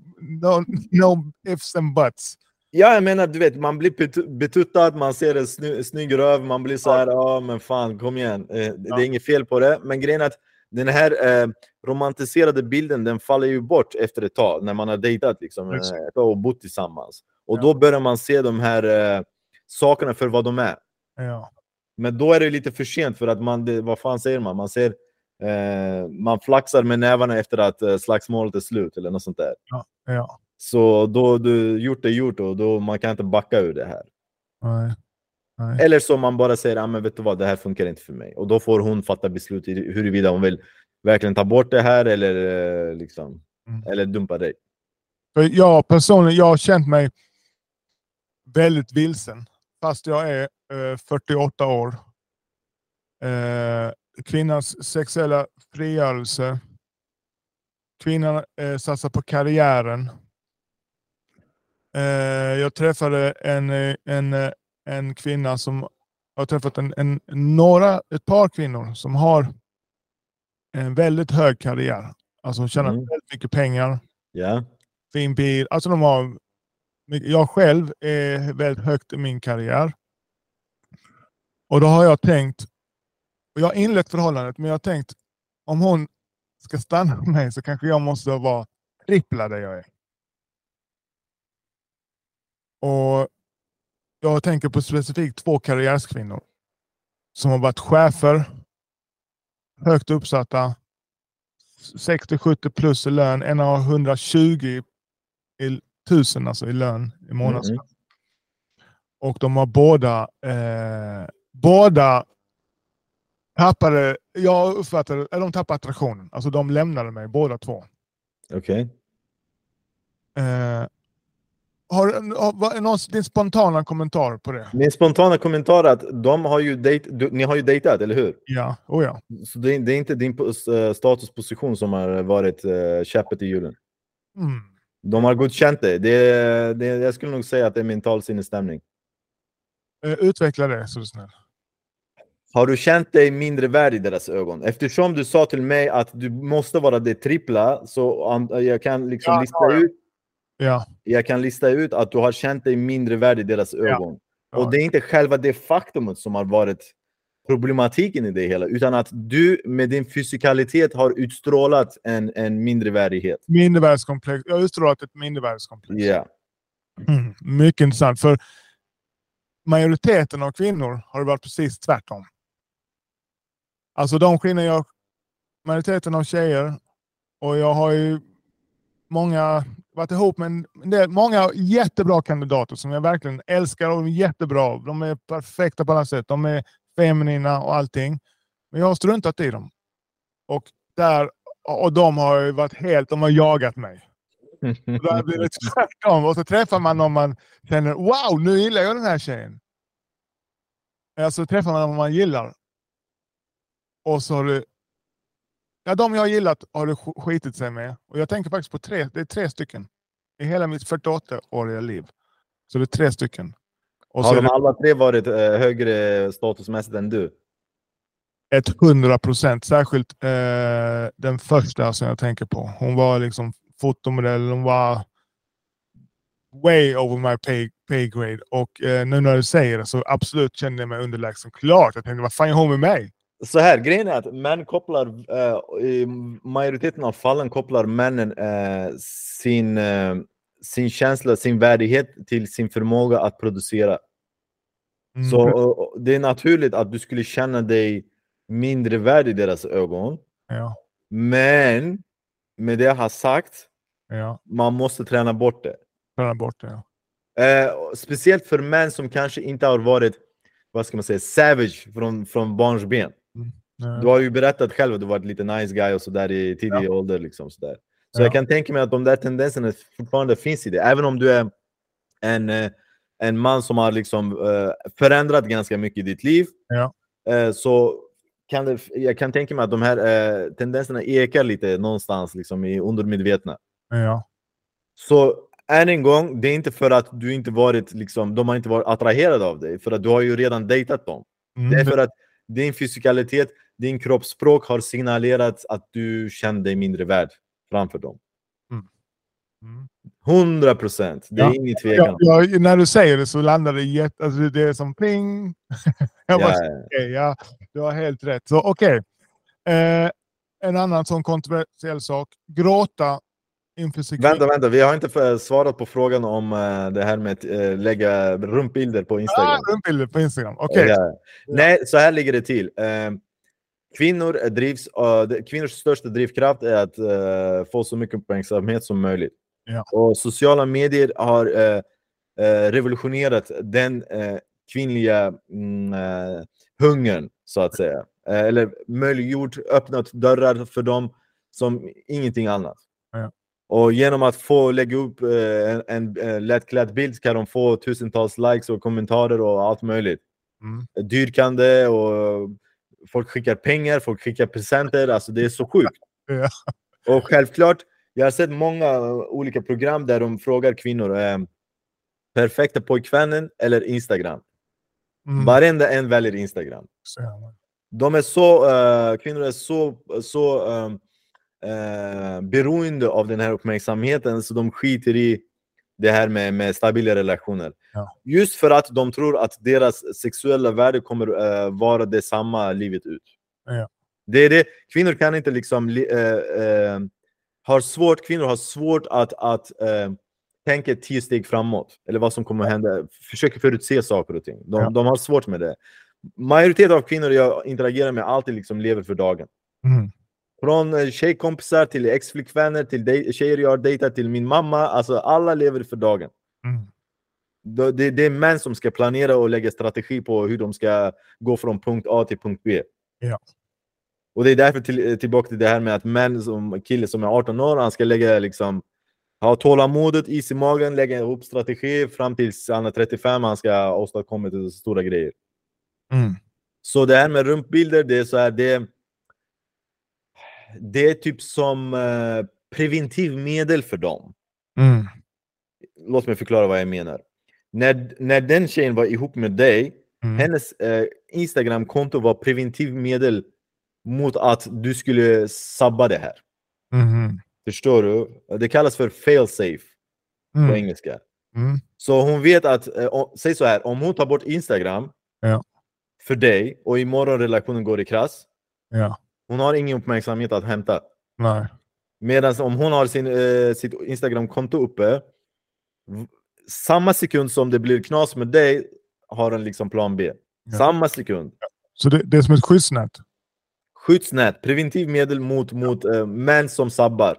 no, no ifs and buts. ja, jag menar, du vet, man blir bet- betuttad, man ser en sny, snygg röv, man blir så här, ja men fan, kom igen, eh, det Ja. är inget fel på det. Men grejen är att den här eh, romantiserade bilden, den faller ju bort efter ett tag, när man har dejtat liksom, eh, och bott tillsammans. Och Ja. då börjar man se de här eh, sakerna för vad de är. Ja. Men då är det lite för sent för att man, det, vad fan säger man? Man ser, eh, man flaxar med nävarna efter att eh, slagsmålet är slut eller något sånt där. ja. Så då du gjort är gjort och då man kan inte backa ur det här. Nej. Nej. Eller så man bara säger, ah, men vet du vad, det här funkar inte för mig. Och då får hon fatta beslut i huruvida hon vill verkligen ta bort det här eller, eh, liksom, Mm. eller dumpa dig. För jag personligen, jag har känt mig väldigt vilsen. Fast jag är eh, 48 år. Eh, kvinnans sexuella frigörelse. Kvinnan eh, satsar på karriären. Eh, jag träffade en, eh, en, en kvinna som har träffat en, en, några, ett par kvinnor som har en väldigt hög karriär. Alltså de tjänar Mm. väldigt mycket pengar Ja, fin bil. Alltså de har, jag själv är väldigt högt i min karriär. Och då har jag tänkt, och jag har inlett förhållandet, men jag har tänkt om hon ska stanna med *laughs* mig så kanske jag måste vara trippla där jag är. Och jag tänker på specifikt två karriärskvinnor som har varit chefer, högt uppsatta, 60-70 plus i lön. En har 120 i, tusen alltså i lön i månadslön. Mm, Och de har båda, eh, båda tappade, jag uppfattade, eller de tappade attraktionen. Alltså de lämnade mig båda två. okej. Eh, har, har, någon, din spontana kommentar på det? Min spontana kommentar är att de har ju dejt, du, ni har ju dejtat, eller hur? Ja, oh ja. Så det, är- det är inte din eh, statusposition som har varit uh, käppet i hjulen. Mm. De har godkänt dig. Det, det, jag skulle nog säga att det är mental sinnesstämning. Eh, utveckla det så du snäll. Har du känt dig mindre värd i deras ögon? Eftersom du sa till mig att du måste vara det trippla, så jag kan liksom Ja, lista ja. ut Ja, jag kan lista ut att du har känt dig mindre värd i deras ögon. ja. Och det är inte själva det faktumet som har varit problematiken i det hela, utan att du med din fysikalitet har utstrålat en, en mindre värdighet. Mindervärdeskomplex. Jag har utstrålat ett mindervärdeskomplex. Ja. Mm, mycket intressant. För majoriteten av kvinnor har det varit precis tvärtom. Alltså de kvinnor jag... Majoriteten av tjejer och jag har ju många varit ihop med en del, många jättebra kandidater som jag verkligen älskar och de är jättebra. De är perfekta på alla sätt. De är feminina och allting. Men jag har struntat i dem. Och, där, och de har varit helt, de har jagat mig. Och Då blir det *laughs* tvärtom. Och så träffar man någon man känner, wow, nu gillar jag den här tjejen. Alltså träffar man någon man gillar. Och så har det... Ja, de jag har gillat har det sk- skitit sig med. Och jag tänker faktiskt på tre, det är tre stycken. I hela mitt 48-åriga liv. Så det är tre stycken. Och Har de det alla tre varit eh, högre statusmässigt än du? ett hundra procent. Särskilt eh, den första som jag tänker på. Hon var liksom fotomodell. Hon var way over my pay, pay grade. Och eh, nu när du säger det så absolut kände jag mig underlägsen. Klart. Jag tänkte, vad fan är hon med mig? Så här, grejen är att män kopplar, eh, i majoriteten av fallen kopplar männen eh, sin, eh, sin känsla, sin värdighet till sin förmåga att producera. Mm, Så det är naturligt att du skulle känna dig mindre värd i deras ögon. Ja, Men med det jag har sagt, ja. man måste träna bort det. Träna bort det. Ja. Speciellt för män som kanske inte har varit, vad ska man säga, savage från, från barnsben. Ja. Du har ju berättat själv att du varit lite nice guy och sådär i tidig ålder. Liksom. Så Ja. jag kan tänka mig att de där tendenserna fortfarande finns i det. Även om du är en, eh, en man som har liksom, eh, förändrat ganska mycket i ditt liv. Ja. eh, så kan det, jag kan tänka mig att de här eh, tendenserna ekar lite någonstans liksom, i undermedvetna. Ja. Så än en gång, det är inte för att du inte varit, liksom, de har inte varit attraherade av dig, för att du har ju redan dejtat dem. Mm, Det är för att din fysikalitet, din kroppsspråk har signalerat att du känner dig mindre värd framför dem. Mm. 100 procent, det är Ja. ingen tvekan. Ja, ja, när du säger det så landar det jätte... Alltså det är som pling. *laughs* jag bara, Ja, okej, ja, du har helt rätt. Så okej. Eh, en annan sån kontroversiell sak. Gråta Vänta, vänta, vi har inte svarat på frågan om eh, det här med att eh, lägga rumpbilder på Ah, Instagram. rumpbilder på Instagram. Okej. Ja. Nej, så här ligger det till. Eh, kvinnor drivs, av- det- kvinnors största drivkraft är att eh, få så mycket uppmärksamhet som möjligt. Ja. Och sociala medier har eh, eh, revolutionerat den eh, kvinnliga mm, eh, hungern, så att säga. Eh, eller möjliggjort, öppnat dörrar för dem som ingenting annat. Och genom att få lägga upp eh, en, en, en lättklädd bild kan de få tusentals likes och kommentarer och allt möjligt Mm. dyrkande och folk skickar pengar, folk skickar presenter. Alltså det är så sjukt. *laughs* Ja. Och självklart, jag har sett många olika program där de frågar kvinnor eh, perfekta pojkvännen eller Instagram. Mm. Varenda en väljer Instagram. De är så, eh, kvinnor är så, så eh, eh, beroende av den här uppmärksamheten så de skiter i det här med, med stabila relationer. Ja. Just för att de tror att deras sexuella värde kommer eh, vara detsamma livet ut. Ja. Det är det. Kvinnor kan inte liksom li- eh, eh, har svårt, kvinnor har svårt att, att eh, tänka tio steg framåt, eller vad som kommer att hända. Försöker förutse saker och ting. De, Ja. de har svårt med det. Majoriteten av kvinnor jag interagerar med alltid liksom lever för dagen. Mm. Från eh, tjejkompisar till exflickvänner, till tjejer jag har dejtat, till min mamma. Alltså alla lever för dagen. Mm. Det, det, det är män som ska planera och lägga strategi på hur de ska gå från punkt A till punkt B. Ja. Och det är därför till, eh, tillbaka till det här med att män som kille som är 18 år, han ska lägga liksom ha tålamodet, is i magen, lägga ihop strategi fram tills han är 35, han ska ha åstadkommit stora grejer. Mm. Så det här med rumpbilder, det är så här, det, det är typ som eh, preventivmedel för dem. Mm. Låt mig förklara vad jag menar. När, när den tjejen var ihop med dig, Mm. hennes eh, Instagram-konto var preventivmedel mot att du skulle sabba det här. Mhm. Förstår du? Det kallas för fail-safe på Mm. engelska. Mm. Så hon vet att, eh, om, säg så här, om hon tar bort Instagram Ja. för dig och imorgon relationen går i krasch, Ja. Hon har ingen uppmärksamhet att hämta. Nej. Medan om hon har sin, eh, sitt Instagram-konto uppe, samma sekund som det blir knas med dig har den liksom plan B. Ja. Samma sekund. Så det, det är som ett skyddsnät? Skyddsnät, preventivmedel mot, mot eh, män som sabbar.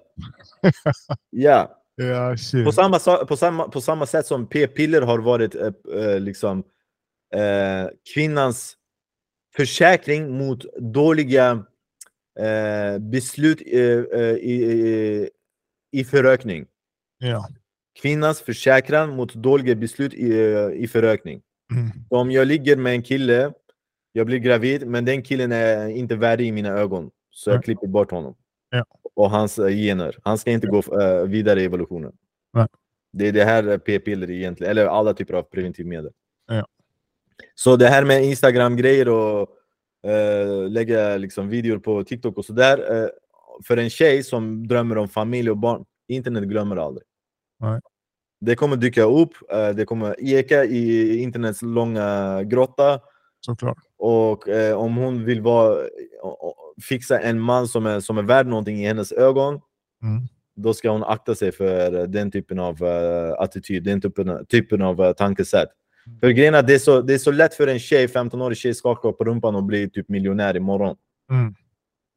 *laughs* ja, Ja, shit. på samma, sa- på, samma, på samma sätt som p-piller har varit eh, eh, liksom, eh, kvinnans försäkring mot dåliga eh, beslut eh, eh, i, i, förökning. Ja. Kvinnans försäkran mot dåliga beslut i, eh, i förökning. Mm. Om jag ligger med en kille, jag blir gravid, men den killen är inte värdig i mina ögon. Så jag Nej. klipper bort honom. Ja. Och hans gener. Han ska inte gå vidare i evolutionen. Det är det här p-piller egentligen, eller alla typer av preventivmedel. Ja. Så det här med Instagram-grejer och eh, lägga liksom videor på TikTok och sådär. Eh, för en tjej som drömmer om familj och barn, internet glömmer aldrig. Nej. Det kommer dyka upp, eh, det kommer eka i internets långa grotta. Såklart. Och eh, om hon vill vara, fixa en man som är, som är värd någonting i hennes ögon, Mm. då ska hon akta sig för den typen av eh, attityd, den typen, typen av uh, tankesätt. För grejen är det är, så, det är så lätt för en tjej, 15-årig tjej, skaka på rumpan och bli typ miljonär imorgon. Mm.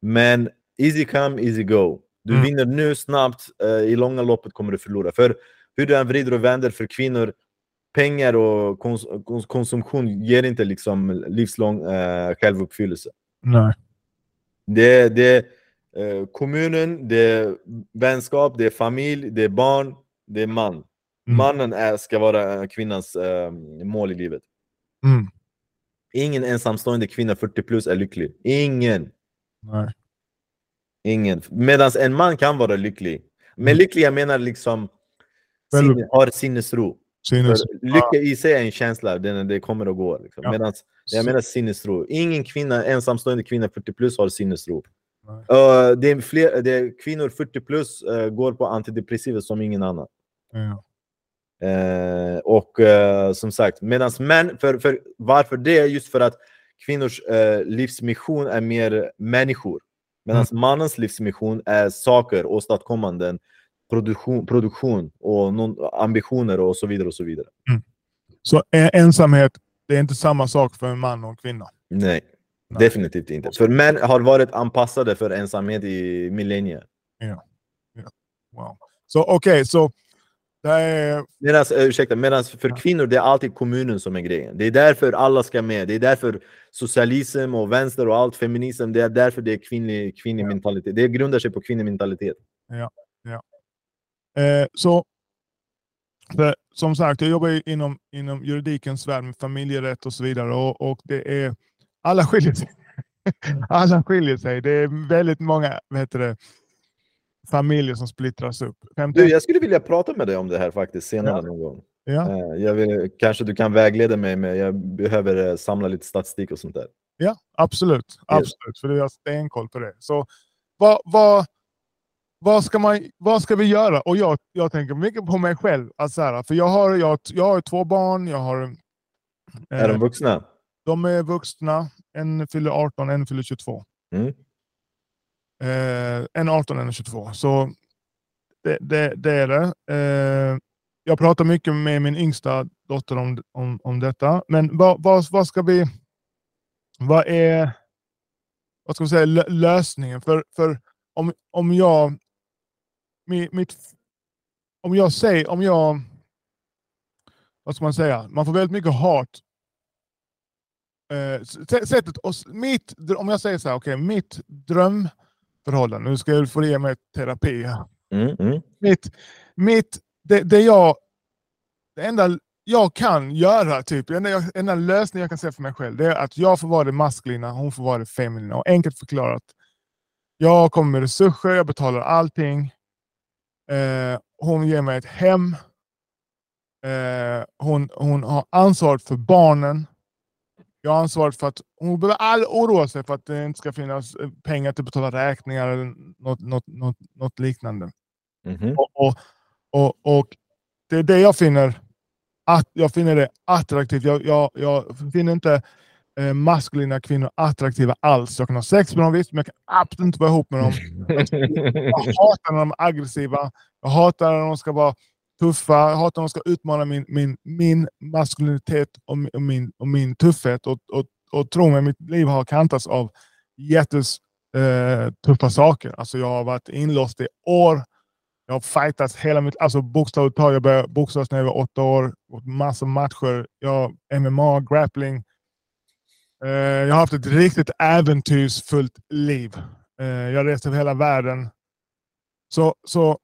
Men easy come, easy go. Du Mm. vinner nu snabbt, eh, i långa loppet kommer du förlora. För hur du än vrider och vänder för kvinnor, pengar och kons konsumtion ger inte liksom livslång eh, självuppfyllelse. Nej. Det, det är eh, kommunen, det är vänskap, det är familj, det är barn, det är man. Mm. Mannen är, ska vara kvinnans eh, mål i livet. Mm. Ingen ensamstående kvinna 40 plus är lycklig. Ingen. Nej. Ingen. Medan en man kan vara lycklig. Men Mm. lycklig, jag menar liksom sinne, har sinnesro. För lycka i sig är en känsla, den, det kommer och går. Liksom. Ja. Medans, jag menar sinnesro. Ingen kvinna, ensamstående kvinna 40 plus har sinnesro. Uh, det är fler, det är kvinnor 40 plus uh, går på antidepressiva som ingen annan. Ja. Eh, och eh, som sagt, medan män, för, för, varför det? Just för att kvinnors eh, livsmission är mer människor. Medan mannens livsmission är saker, åstadkommanden, produktion, produktion och någon, ambitioner och så vidare. och så vidare. Så eh, ensamhet, det är inte samma sak för en man och en kvinna. Nej, Nej. definitivt inte. För män har varit anpassade för ensamhet i millennier. Wow. Så okej, så det är... Medan, eh, ursäkta, medans för Ja. kvinnor det är alltid kommunen som är grejen. Det är därför alla ska med. Det är därför socialism och vänster och allt, feminism, det är därför det är kvinnlig, kvinnlig Ja. mentalitet. Det grundar sig på kvinnlig mentalitet. Eh, så, för, som sagt, jag jobbar inom, inom juridikens värld med familjerätt och så vidare. Och, och det är, alla skiljer sig. *laughs* alla skiljer sig. Det är väldigt många vad heter det, familjer som splittras upp. 50, Du, jag skulle vilja prata med dig om det här faktiskt senare Ja. någon gång. ja, Eh, Jag vill, kanske du kan vägleda mig, med, jag behöver eh, samla lite statistik och sånt där. ja, absolut. absolut För vi har stenkoll på det. Så vad, vad, vad, ska man, vad ska vi göra? Och jag, jag tänker mycket på mig själv. Alltså så här, för jag har, jag, jag har två barn. Jag har, eh, Är de vuxna? De är vuxna. En fyller 18, en fyller 22. Mm. Eh, en 18, en 22. Så det, det, det är det. Eh, jag pratar mycket med min yngsta dotter om, om, om detta. Men vad, vad, vad ska vi... Vad är vad ska man säga, lösningen? För, för om, om jag... Mitt, om jag säger... Om jag... Vad ska man säga? Man får väldigt mycket hat eh, sättet, och mitt, om jag säger så här, okay, mitt dröm drömförhållande, nu ska jag få ge mig terapi här. Mm. Mm. Mitt, mitt, det, det jag, det enda jag kan göra, typ, enda, jag- enda lösning jag kan se för mig själv, det är att jag får vara det maskulina, hon får vara det feminina. Och enkelt förklarat, jag kommer med resurser, jag betalar allting. Eh, hon ger mig ett hem. Eh, hon, hon har ansvaret för barnen. Jag har ansvaret för att hon behöver aldrig oroa sig för att det inte ska finnas eh, pengar till att betala räkningar eller något, något, något, något liknande. Mhm. Och, och, och, och det är det jag finner, att, jag finner det attraktivt. Jag, jag, jag finner inte eh, maskulina kvinnor attraktiva alls. Jag kan ha sex med dem visst, men jag kan absolut inte vara ihop med dem. *laughs* Jag hatar när de är aggressiva. Jag hatar när de ska vara tuffa. Jag hatar när de ska utmana min, min, min maskulinitet och min, och min, och min tuffhet. Och, och, och tro mig, mitt liv har kantats av jättes eh, tuffa saker. Alltså jag har varit inlåst i år. Jag har fightats hela mitt alltså bokstavligt talat. Jag började boxas när jag var åtta år. Gått Massor matcher. Jag MMA, grappling. Eh, jag har haft ett riktigt äventyrsfullt liv. Eh, jag har rest över hela världen. Så, så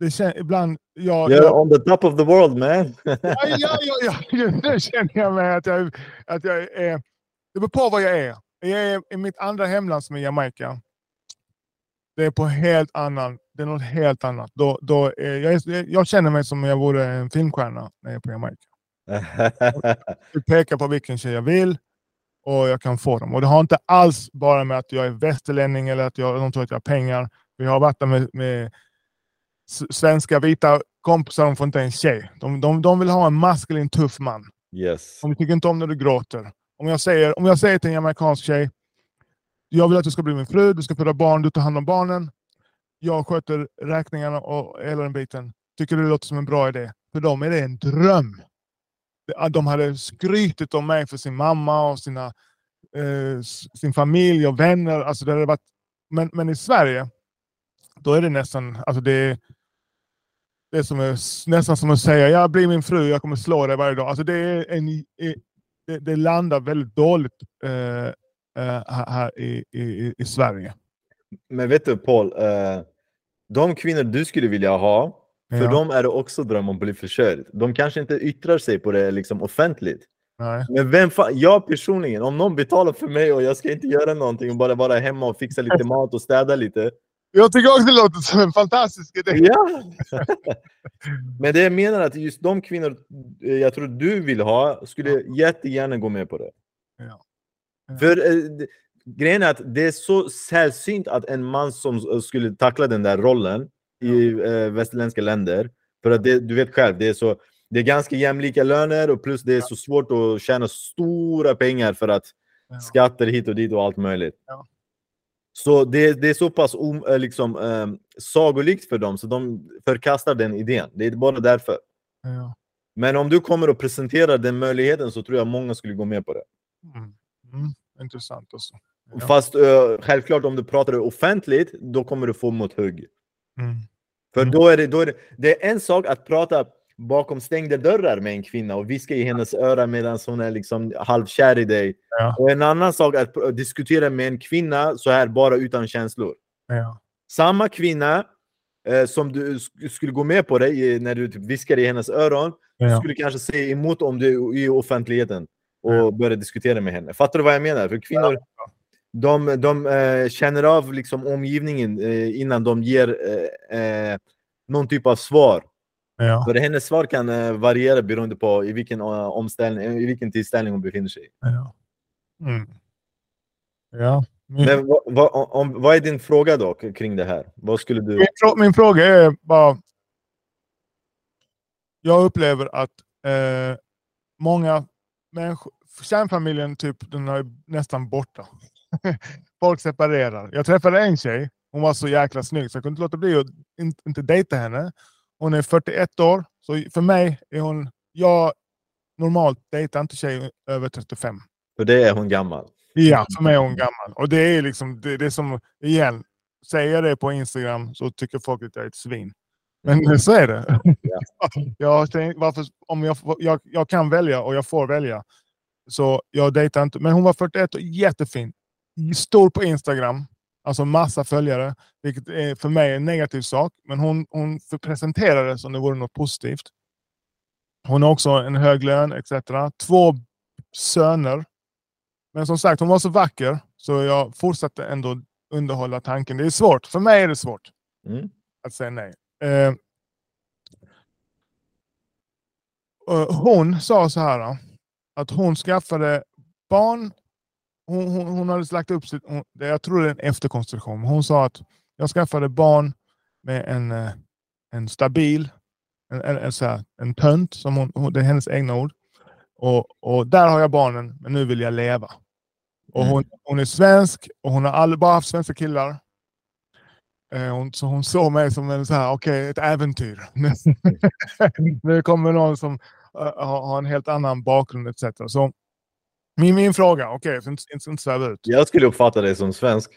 det känns ibland... Jag, You're jag, on the top of the world man! ja, ja, ja, ja. *laughs* Nu känner jag mig att jag, att jag är... Det beror på vad jag är. Jag är i mitt andra hemland som är Jamaica. Det är på helt annan... Det är något helt annat. Då, då jag, jag känner mig som om jag vore en filmstjärna när jag är på Jamaica. *laughs* Jag pekar på vilken tjej jag vill och jag kan få dem. Och det har inte alls bara med att jag är västerlänning eller att jag, de tror att jag har pengar. Vi har varit där med, med svenska vita kompisar, de får inte en tjej. De, de, de vill ha en maskulin tuff man. Yes. De tycker inte om när du gråter. Om jag säger, om jag säger till en amerikansk tjej, jag vill att du ska bli min fru, du ska föda barn, du tar hand om barnen. Jag sköter räkningarna och hela den biten. Tycker du det låter som en bra idé? För dem är det en dröm. De hade skrytit om mig för sin mamma och sina, eh, sin familj och vänner. Alltså det hade varit, men, men i Sverige, då är det nästan, alltså det, det är som är, nästan som att säga, jag blir min fru, jag kommer slå dig varje dag. Alltså det, är en, det, det landar väldigt dåligt eh, eh, här i, i, i Sverige. Men vet du Paul, eh, de kvinnor du skulle vilja ha, för ja. dem är det också dröm om att bli försörjd. De kanske inte yttrar sig på det liksom offentligt. Nej. Men vem fan, jag personligen, om någon betalar för mig och jag ska inte göra någonting och bara vara hemma och fixa lite *laughs* mat och städa lite. Jag tycker också det låter som en fantastisk idé. Ja. *laughs* Men det jag menar är att just de kvinnor eh, jag tror du vill ha skulle jättegärna gå med på det. Ja. Ja. För eh, grejen är att det är så sällsynt att en man som skulle tackla den där rollen i eh, västerländska länder. För att det, du vet själv, det är, så, det är ganska jämlika löner och plus det är så svårt att tjäna stora pengar för att skatter hit och dit och allt möjligt. Så det, det, är så pass om, eh, liksom, eh, sagolikt för dem så de förkastar den idén. Det är bara därför. Ja. Men om du kommer och presenterar den möjligheten så tror jag många skulle gå med på det. Mm. Mm. Intressant också. Ja. Fast uh, självklart om du pratar offentligt, då kommer du få mot hugg. Mm. För mm. då är, det, då är det, det är en sak att prata bakom stängda dörrar med en kvinna och viska i hennes öra medan hon är liksom halvkär i dig. Ja. Och en annan sak att diskutera med en kvinna så här bara utan känslor. Ja. Samma kvinna eh, som du skulle gå med på det när du typ viskar i hennes öron, ja. skulle kanske säga emot om du är i offentligheten och ja. börja diskutera med henne. Fattar du vad jag menar? För kvinnor, de, de eh, känner av liksom omgivningen eh, innan de ger eh, eh någon typ av svar. Ja. För hennes svar kan eh, variera beroende på i vilken, omställning, i vilken tillställning hon befinner sig Ja. Mm. ja. Men vad, vad, om, vad är din fråga då kring det här? Vad skulle du... Min, min fråga är bara... Jag upplever att eh, många människor, kärnfamiljen typ, den är nästan borta. *laughs* Folk separerar. Jag träffade en tjej, hon var så jäkla snygg så jag kunde inte låta bli att inte, inte dejta henne. Hon är 41 år, så för mig är hon... Jag normalt dejtar inte tjejer över 35. För det är hon gammal? Ja, för mig är hon gammal. Och det är liksom, det, det som, igen, säger jag det på Instagram så tycker folk att jag är ett svin. Men så är det. Ja. *laughs* jag tänk, varför, om jag, jag, jag kan välja och jag får välja. Så jag dejtar inte. Men hon var 41 och jättefin. Stor på Instagram. Alltså massa följare. Vilket är för mig en negativ sak. Men hon, hon presenterar det som det vore något positivt. Hon har också en hög lön etc. Två söner. Men som sagt, hon var så vacker. Så jag fortsatte ändå underhålla tanken. Det är svårt. För mig är det svårt. Mm. Att säga nej. Eh, hon sa så här att hon skaffade barn. Hon, hon, hon hade lagt upp sitt, hon, jag tror det är en efterkonstruktion. Hon sa att jag skaffade barn med en, eh, en stabil, en, en, en, här, en tönt, som hon, det är hennes egna ord. Och, och där har jag barnen, men nu vill jag leva. Och hon, mm. hon är svensk och hon har aldrig bara haft svenska killar. Eh, hon, så hon såg mig som en så här, okay, ett äventyr. *laughs* nu kommer någon som uh, har en helt annan bakgrund etc. Så min, min fråga, okej, okay, inte, inte sväva ut. Jag skulle uppfatta dig som svensk.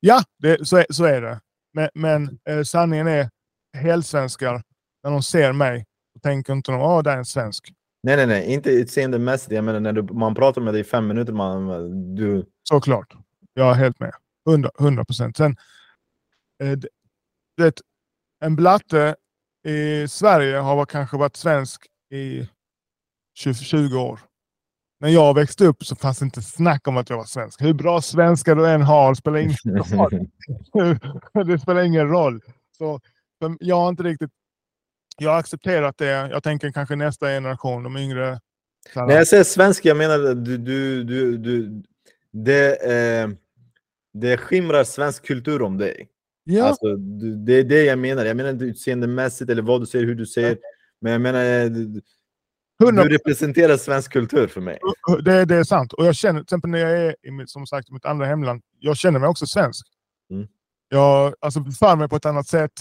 Ja, det, så, är, så är det. Men, men eh, sanningen är, helsvenskar, när de ser mig, tänker inte de att oh, det är en svensk. Nej, nej, nej, inte utseendemässigt. Jag menar när du, man pratar med dig i fem minuter, man, du... Såklart. Jag är helt med. 100 procent. Sen, eh, det, en blatte i Sverige har kanske varit svensk i 20, 20 år. När jag växte upp så fanns det inte snack om att jag var svensk. Hur bra svenska du än har spelar ingen roll. *laughs* det spelar ingen roll. Så, jag har inte riktigt Jag har accepterat det. Jag tänker kanske nästa generation, de yngre. När jag säger svensk, jag menar du, du, du, du det, eh, det skimrar svensk kultur om dig. ja, Alltså, det är det jag menar. Jag menar inte utseendemässigt eller vad du säger, hur du säger. Men jag menar, eh, du, 100 du representerar svensk kultur för mig. det, det är sant. Och jag känner, till exempel när jag är i mitt, som sagt, mitt andra hemland, jag känner mig också svensk. Mm. Jag alltså, för mig på ett annat sätt.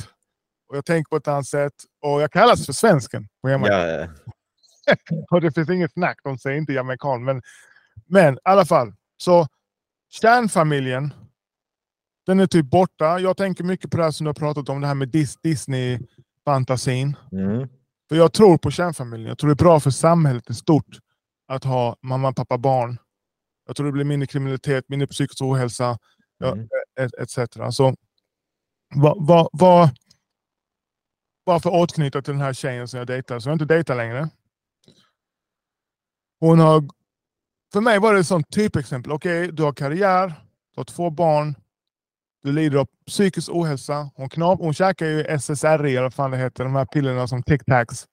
Och jag tänker på ett annat sätt. Och jag kallas för svensken på. Ja, ja. *laughs* Och det finns inget snack, de säger inte jamaican. Men, men i alla fall, så kärnfamiljen, den är typ borta. Jag tänker mycket på det här som du har pratat om, det här med Dis- Disney-fantasin. Mm. För jag tror på kärnfamiljen. Jag tror det är bra för samhället i stort att ha mamma, pappa, barn. Jag tror det blir mindre kriminalitet, mindre psykisk ohälsa. Mm. et- etc. Så vad, vad, vad, bara för att återknyta till den här tjejen som jag dejtar, som jag inte dejtar längre. Hon har, för mig var det ett sånt typexempel. Okej, du har karriär, du har två barn, du lider av psykisk ohälsa. Hon, knap, hon käkar ju SSRI, eller vad fan det heter, de här pillerna som Tic Tacs.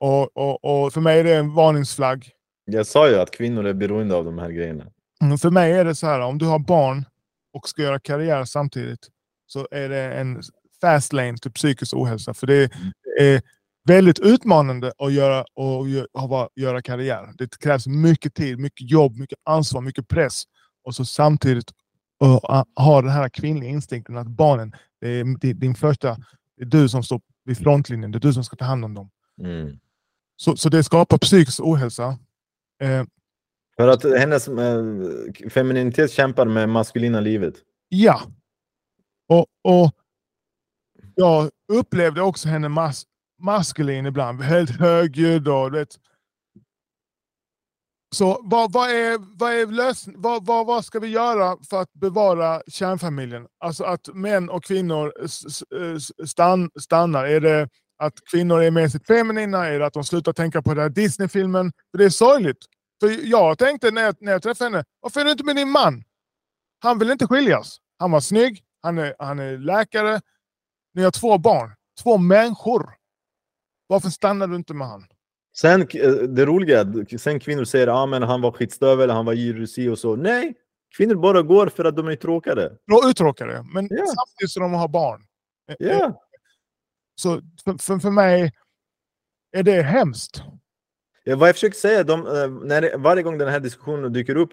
Och, och, och för mig är det en varningsflagg. Jag sa ju att kvinnor är beroende av de här grejerna. Mm, För mig är det så här, om du har barn och ska göra karriär samtidigt så är det en fast lane till psykisk ohälsa. För det är väldigt utmanande att göra, och göra karriär. Det krävs mycket tid, mycket jobb, mycket ansvar, mycket press. Och så samtidigt uh, ha den här kvinnliga instinkten att barnen, det är di- din första, det är du som står vid frontlinjen, det är du som ska ta hand om dem. Mm. Så, så det skapar psykisk ohälsa. Eh, För att hennes eh, femininitet kämpar med maskulina livet. Ja. Och, och jag upplevde också henne mas maskulin ibland. Helt högljudd och vet. Så vad, vad är, vad är lösn- vad, vad, vad ska vi göra för att bevara kärnfamiljen? Alltså att män och kvinnor stann, stannar. Är det att kvinnor är mer sitt feminina? Är det att de slutar tänka på den här Disney-filmen? För det är sorgligt. För jag tänkte när jag, när jag träffade henne, varför är du inte med din man? Han vill inte skiljas. Han var snygg, han är, han är läkare. Ni har två barn, två människor. Varför stannar du inte med han? Sen, eh, det roliga, sen kvinnor säger att ah, men han var skitstövel, han var girusi och så. Nej! Kvinnor bara går för att de är tråkade. Uttråkade, men Ja. samtidigt som de har barn. Eh, eh, Ja. Så för, för, mig är det hemskt. Ja, vad jag försöker säga, de, eh, när varje gång den här diskussionen dyker upp,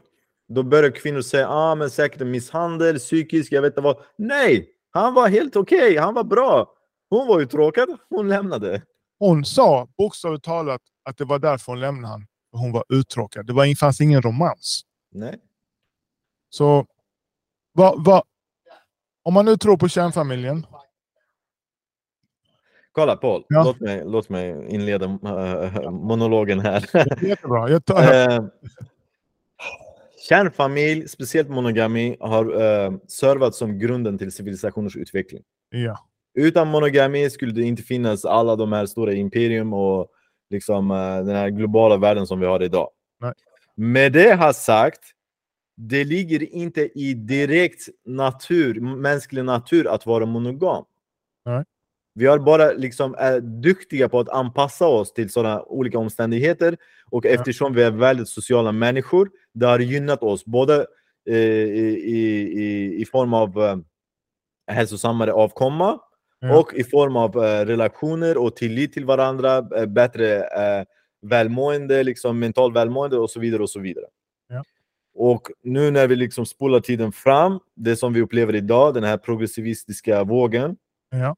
då börjar kvinnor säga ah, men säkert misshandel, psykisk, jag vet inte vad. Nej! Han var helt okej, han var bra. Hon var uttråkad, hon lämnade. Hon sa bokstavligt talat att det var därför hon lämnade han. Hon var uttråkad. Det var, fanns ingen romans. Nej. Så vad, vad, om man nu tror på kärnfamiljen. Kolla Paul, Ja. låt, mig, låt mig inleda eh, monologen här. *laughs* Jättebra. Jag tar, Eh, Kärnfamilj, speciellt monogami, har uh, servat som grunden till civilisationers utveckling. ja. Utan monogami skulle det inte finnas alla de här stora imperium och liksom, eh, den här globala världen som vi har idag. Nej. Med det har sagt, det ligger inte i direkt natur, mänsklig natur att vara monogam. Nej. Vi har bara liksom är duktiga på att anpassa oss till sådana olika omständigheter och eftersom vi är väldigt sociala människor, det har gynnat oss både eh, i, i, i, i form av eh, hälsosammare avkomma Och i form av eh, relationer och tillit till varandra, eh, bättre eh, välmående, liksom mental välmående och så vidare. och så vidare. Ja. Och nu när vi liksom spolar tiden fram, det som vi upplever idag, den här progressivistiska vågen, Ja.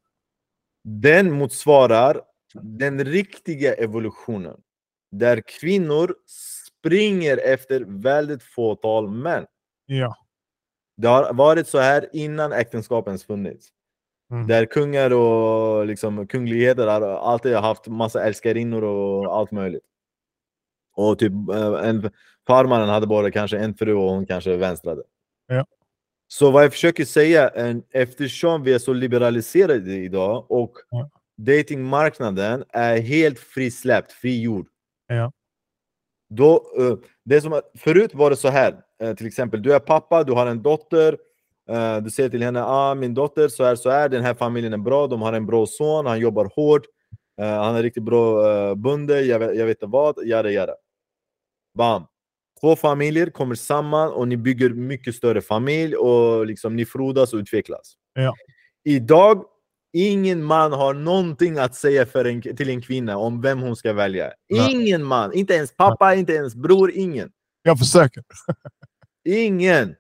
den motsvarar den riktiga evolutionen. Där kvinnor springer efter väldigt fåtal män. Ja. Det har varit så här innan äktenskapens funnits. Mm. Där kungar och liksom kungligheter har alltid haft massa älskarinnor och allt möjligt. Och typ eh, en, farmaren hade bara kanske en fru och hon kanske vänstrade. Ja. Så vad jag försöker säga, eftersom vi är så liberaliserade idag och Ja. datingmarknaden är helt frisläppt, frigjord. Ja. Då, eh, det som, förut var det så här, eh, till exempel du är pappa, du har en dotter, eh, du säger till henne, ah, min dotter så är så är den här familjen är bra, de har en bra son, han jobbar hårt. Uh, han är riktigt bra uh, bonde, jag vet, jag vet inte vad, jada jada. Bam! Två familjer kommer samman och ni bygger mycket större familj och liksom ni frodas och utvecklas. Ja. Idag, ingen man har någonting att säga för en, till en kvinna om vem hon ska välja. Nej. Ingen man, inte ens pappa, inte ens bror, ingen. Jag försöker. *laughs* Ingen!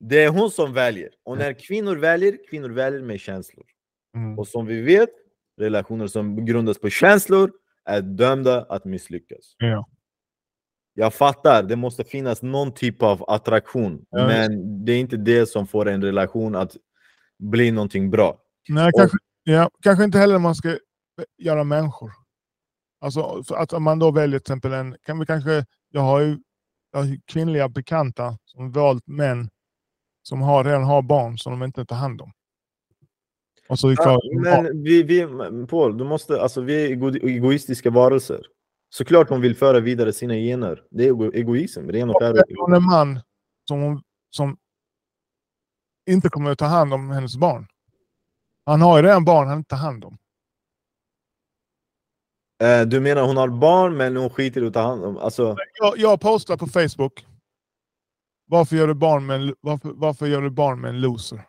Det är hon som väljer. Och när kvinnor väljer, kvinnor väljer med känslor. Mm. Och som vi vet, relationer som grundas på känslor är dömda att misslyckas. Ja. Jag fattar, det måste finnas någon typ av attraktion, Ja, men det är inte det som får en relation att bli någonting bra. Nej, Och- kanske, ja, kanske inte heller man ska göra människor. Alltså att om man då väljer till exempel en, kan vi kanske, jag har ju kvinnliga bekanta som valt män som har, redan har barn som de inte tar hand om. Och så Ja, men vi, vi, Paul, du måste, alltså, vi är ego- egoistiska varelser. Såklart hon vill föra vidare sina gener. Det är ego, egoism, ren och skär. en man som, som inte kommer att ta hand om hennes barn. Han har ju redan barn han inte tar hand om. Eh, Du menar hon har barn men hon skiter i att ta hand om... Alltså, Jag, jag postar på Facebook. Varför gör, du barn med en, varför, varför gör du barn med en loser?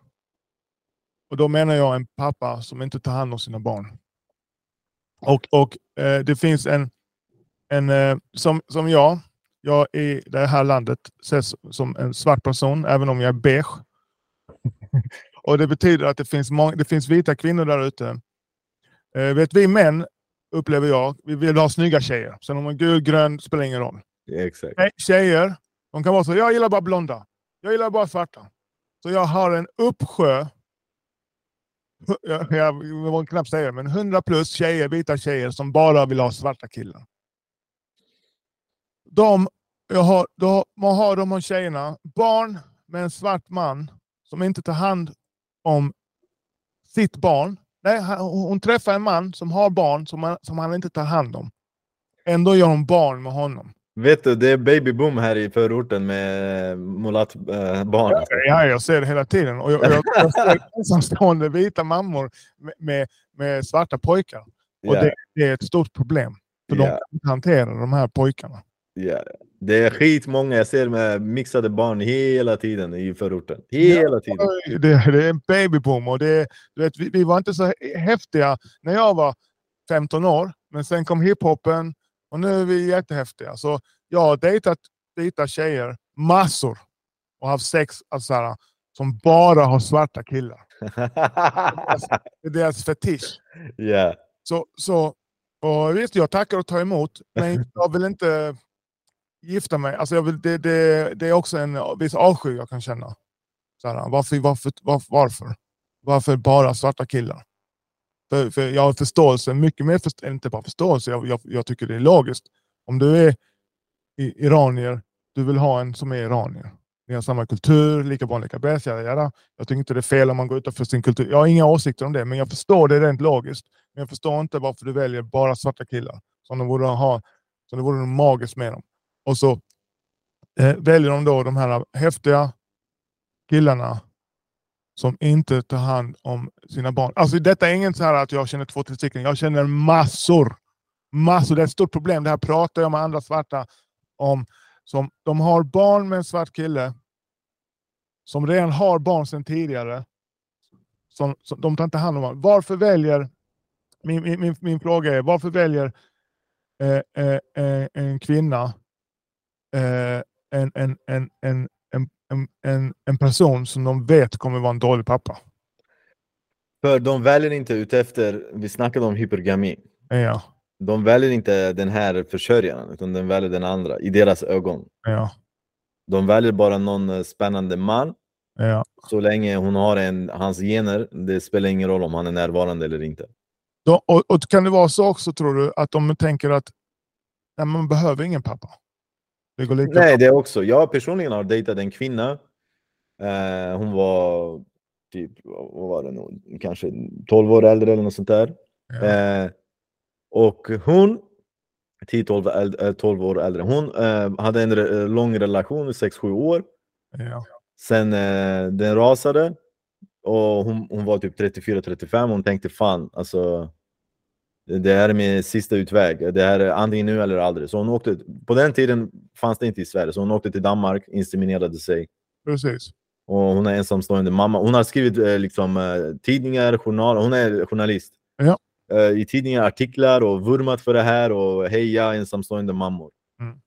Och då menar jag en pappa som inte tar hand om sina barn. Och, och eh, det finns en, en eh, som, som jag, jag i det här landet ses som en svart person, även om jag är beige. och det betyder att det finns, många, det finns vita kvinnor där ute. Eh, vet vi män, upplever jag, vi vill ha snygga tjejer. Sen om de är gul, grön, spelar ingen roll. exakt. Tjejer, de kan vara så, jag gillar bara blonda. Jag gillar bara svarta. Så jag har en uppsjö, jag, jag vågar knappt säga men 100 plus tjejer, vita tjejer som bara vill ha svarta killar. De, jag har, då, man har de här tjejerna, barn med en svart man som inte tar hand om sitt barn. Nej, hon, träffar en man som har barn som han, som han inte tar hand om. Ändå gör hon barn med honom. Vet du, det är babyboom här i förorten med mulattbarn. Eh, barn. alltså. Ja, jag ser det hela tiden. Och jag, jag, jag ser *laughs* ensamstående vita mammor med, med, med svarta pojkar. Och Ja, det, det är ett stort problem. För de Ja. kan inte hantera de här pojkarna. ja. Det är skitmånga, jag ser med mixade barn hela tiden i förorten. Hela tiden. Det, det är en babyboom. Och det, du vet, vi, vi var inte så häftiga när jag var 15 år. Men sen kom hiphopen och nu är vi jättehäftiga. Så jag har dejtat vita tjejer massor. Och haft sex alltså, så här, som bara har svarta killar. *laughs* Det är deras fetisch. ja. Så, så och visst, jag tackar och tar emot, men jag vill inte gifta mig. Alltså jag vill, det, det, det är också en viss avsky jag kan känna. Så här, varför, varför, varför, varför? Varför bara svarta killar? För, för jag har förståelse, mycket mer, först, inte bara förståelse, jag, jag, jag tycker det är logiskt. Om du är i, iranier, du vill ha en som är iranier. Ni har samma kultur, lika barn, lika bäst, jada, jada. Jag tycker inte det är fel om man går utanför sin kultur. Jag har inga åsikter om det, men jag förstår det rent logiskt. Men jag förstår inte varför du väljer bara svarta killar. Som de borde ha, som det vore något magiskt med dem. Och så eh, väljer de då de här häftiga killarna som inte tar hand om sina barn. Alltså detta är inget så här att jag känner två, tre stycken. Jag känner massor. Massor. Det är ett stort problem. Det här pratar jag med andra svarta om. Som, de har barn med en svart kille som redan har barn sedan tidigare. Som, som, de tar inte hand om barn. Varför väljer, min, min, min, min fråga är, varför väljer eh, eh, eh en kvinna en, en, en, en, en, en, en, en person som de vet kommer vara en dålig pappa? För de väljer inte ut efter, vi snackade om hypergami. Ja, De väljer inte den här försörjaren, utan de väljer den andra i deras ögon. ja, De väljer bara någon eh, spännande man, ja. så länge hon har en, hans gener, det spelar ingen roll om han är närvarande eller inte. Då, och, och kan det vara så också tror du att de tänker att nej, man behöver ingen pappa? Det går lika Nej, bra. det också. Jag personligen har dejtat en kvinna. Eh, hon var typ, vad var det nu, kanske 12 år äldre eller något sånt där. Ja. Eh, och hon, 10-12 äld- eh, 12 år äldre, hon eh, hade en re- lång relation i 6-7 år. Ja. Sen eh, den rasade och hon, hon var typ 34-35. Hon tänkte fan, alltså Det här är min sista utväg. Det här är antingen nu eller aldrig. Så hon åkte, på den tiden fanns det inte i Sverige, så hon åkte till Danmark, inseminerade sig. Precis. Och hon är ensamstående mamma. Hon har skrivit eh, liksom, eh, tidningar, journaler. Hon är journalist. Ja. Eh, I tidningar, artiklar och vurmat för det här och heja ensamstående mammor. Mm.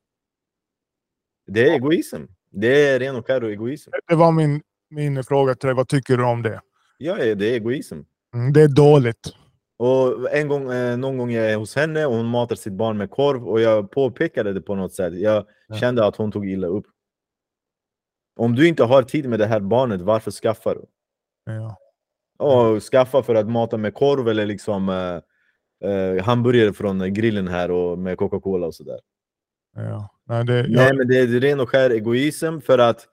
Det är egoism. Det är ren och skär egoism. Det var min, min fråga till dig. Vad tycker du om det? Ja, det är egoism. Mm, det är dåligt. Och en gång, eh, någon gång jag är hos henne och hon matar sitt barn med korv och jag påpekade det på något sätt. Jag Ja. kände att hon tog illa upp. Om du inte har tid med det här barnet, varför skaffar du? Ja. Och skaffa för att mata med korv eller liksom eh, eh, hamburgare från grillen här och med Coca-Cola och sådär. Ja. Nej, det, Nej, jag, men det är ren och skär egoism för att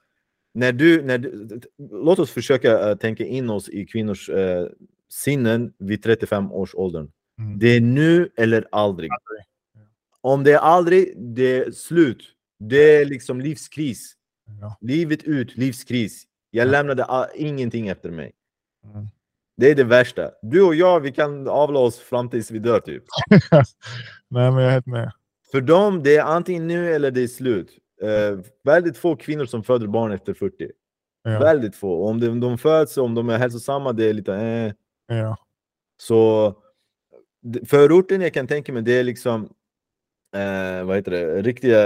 när du, när du, låt oss försöka eh, tänka in oss i kvinnors eh, sinnen vid 35 års åldern. Mm. Det är nu eller aldrig. Aldrig. Om det är aldrig, det är slut. Det är liksom livskris. ja. Livet ut, livskris. Jag Ja. lämnade ingenting efter mig. Mm. Det är det värsta. Du och jag, vi kan avla oss fram tills vi dör typ. *laughs* Nej, men jag är helt med. För dem, det är antingen nu eller det är slut. Eh, väldigt få kvinnor som föder barn efter 40. Ja. Väldigt få. Om de, de föds, om de är hälsosamma, det är lite eh. Ja. Så förorten jag kan tänka mig, det är liksom eh, vad heter det, riktiga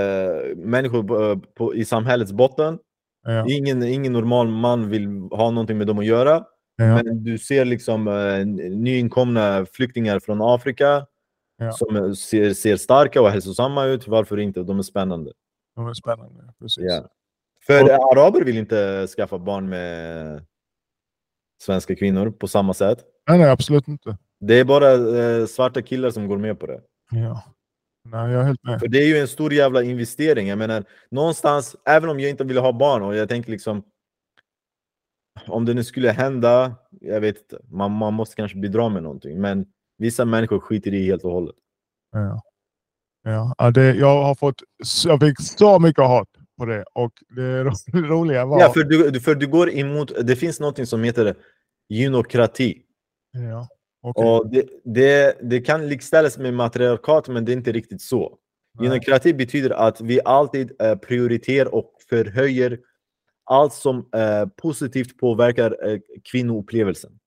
människor på, på, i samhällets botten. Ja. Ingen, ingen normal man vill ha någonting med dem att göra. Ja. Men du ser liksom eh, nyinkomna flyktingar från Afrika Ja. som eh, ser, ser starka och hälsosamma ut. Varför inte? De är spännande. De är spännande. Precis. Ja. För araber vill inte skaffa barn med svenska kvinnor på samma sätt. Nej, nej, absolut inte. Det är bara eh, svarta killar som går med på det. Ja. Nej, jag är helt med. För det är ju en stor jävla investering. Jag menar, någonstans, även om jag inte vill ha barn och jag tänker liksom om det nu skulle hända, jag vet inte, man, man måste kanske bidra med någonting. Men vissa människor skiter i helt och hållet. Ja. Ja. Ja, det, jag har fått jag fick så mycket hat på det och det ro- *laughs* roliga var... Ja, för du, du- för du går emot, det finns någonting som heter gynokrati. Ja. okej. Och det, det, det kan likställas med matriarkat, men det är inte riktigt så. Nej. Gynokrati betyder att vi alltid eh, prioriterar och förhöjer allt som eh, positivt påverkar eh, kvinnoupplevelsen.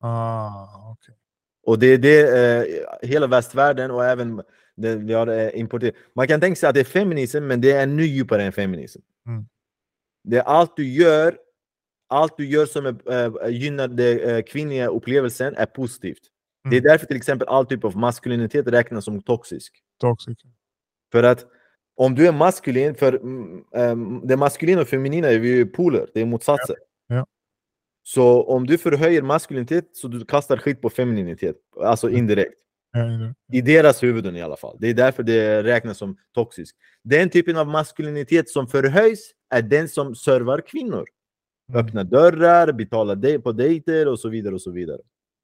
Ah, okej. Och det är det eh, hela västvärlden och även det vi har eh, importerat. Man kan tänka sig att det är feminism, men det är ännu djupare än feminism. Mm. Det är allt du gör, allt du gör som är, eh, gynnar den eh, kvinnliga upplevelsen är positivt. Det är Mm. därför till exempel all typ av maskulinitet räknas som toxisk. Toxic. För att om du är maskulin, för mm, ehm, det maskulina och feminina är ju poler, det är motsatser. Ja. Så om du förhöjer maskulinitet så du kastar skit på femininitet, alltså Mm. indirekt. Ja, I deras huvuden i alla fall. Det är därför det räknas som toxisk. Den typen av maskulinitet som förhöjs är den som servar kvinnor. Mm. Öppnar dörrar, betalar dej- på dejter och så vidare. och så vidare.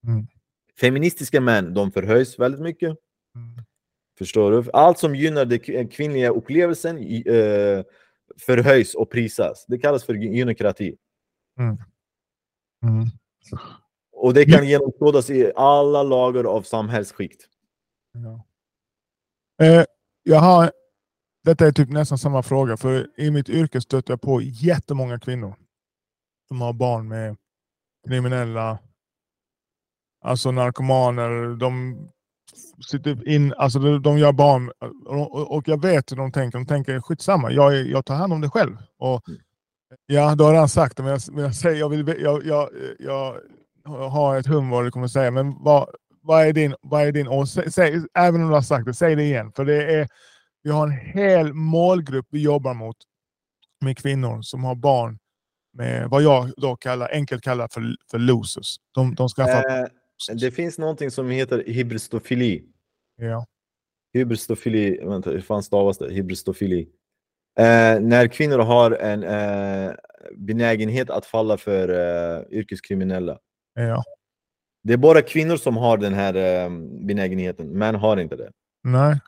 Mm. Feministiska män, de förhöjs väldigt mycket. Mm. Förstår du? Allt som gynnar den kvinnliga upplevelsen eh, förhöjs och prisas. Det kallas för gynokrati. Mm. Och det kan genomskådas i alla lager av samhällsskikt. Ja. Eh, jag har, detta är typ nästan samma fråga, för i mitt yrke stöter jag på jättemånga kvinnor som har barn med kriminella, alltså narkomaner. De sitter in, alltså de, de gör barn och, och- jag vet hur de tänker. De tänker skitsamma, jag, jag tar hand om det själv. Och, Mm. ja, du har redan sagt det, men jag, men jag, säger, jag, vill, jag, jag, jag har ett hum vad du kommer säga. Men vad, vad är din, vad är din åsikt? Säg, även om du har sagt det, säg det igen. För det är, vi har en hel målgrupp vi jobbar mot med kvinnor som har barn med vad jag då kallar, enkelt kallar för, för losers. De, de skaffar... Eh, det finns någonting som heter hybristofili. ja. Hybristofili, vänta, hur fan stavas det? Hybristofili. Eh, när kvinnor har en eh, benägenhet att falla för eh, yrkeskriminella. ja. Det är bara kvinnor som har den här eh, benägenheten, män har inte det. Nej.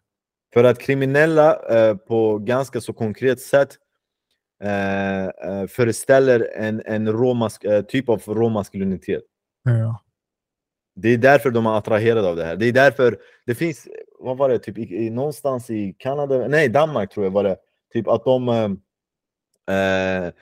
För att kriminella eh, på ganska så konkret sätt eh, eh, föreställer en, en råmask, eh, typ av råmaskulinitet. Ja. Det är därför de är attraherade av det här. Det är därför det finns, vad var det, typ i, i, någonstans i Kanada, nej Danmark tror jag var det, typ att de eh,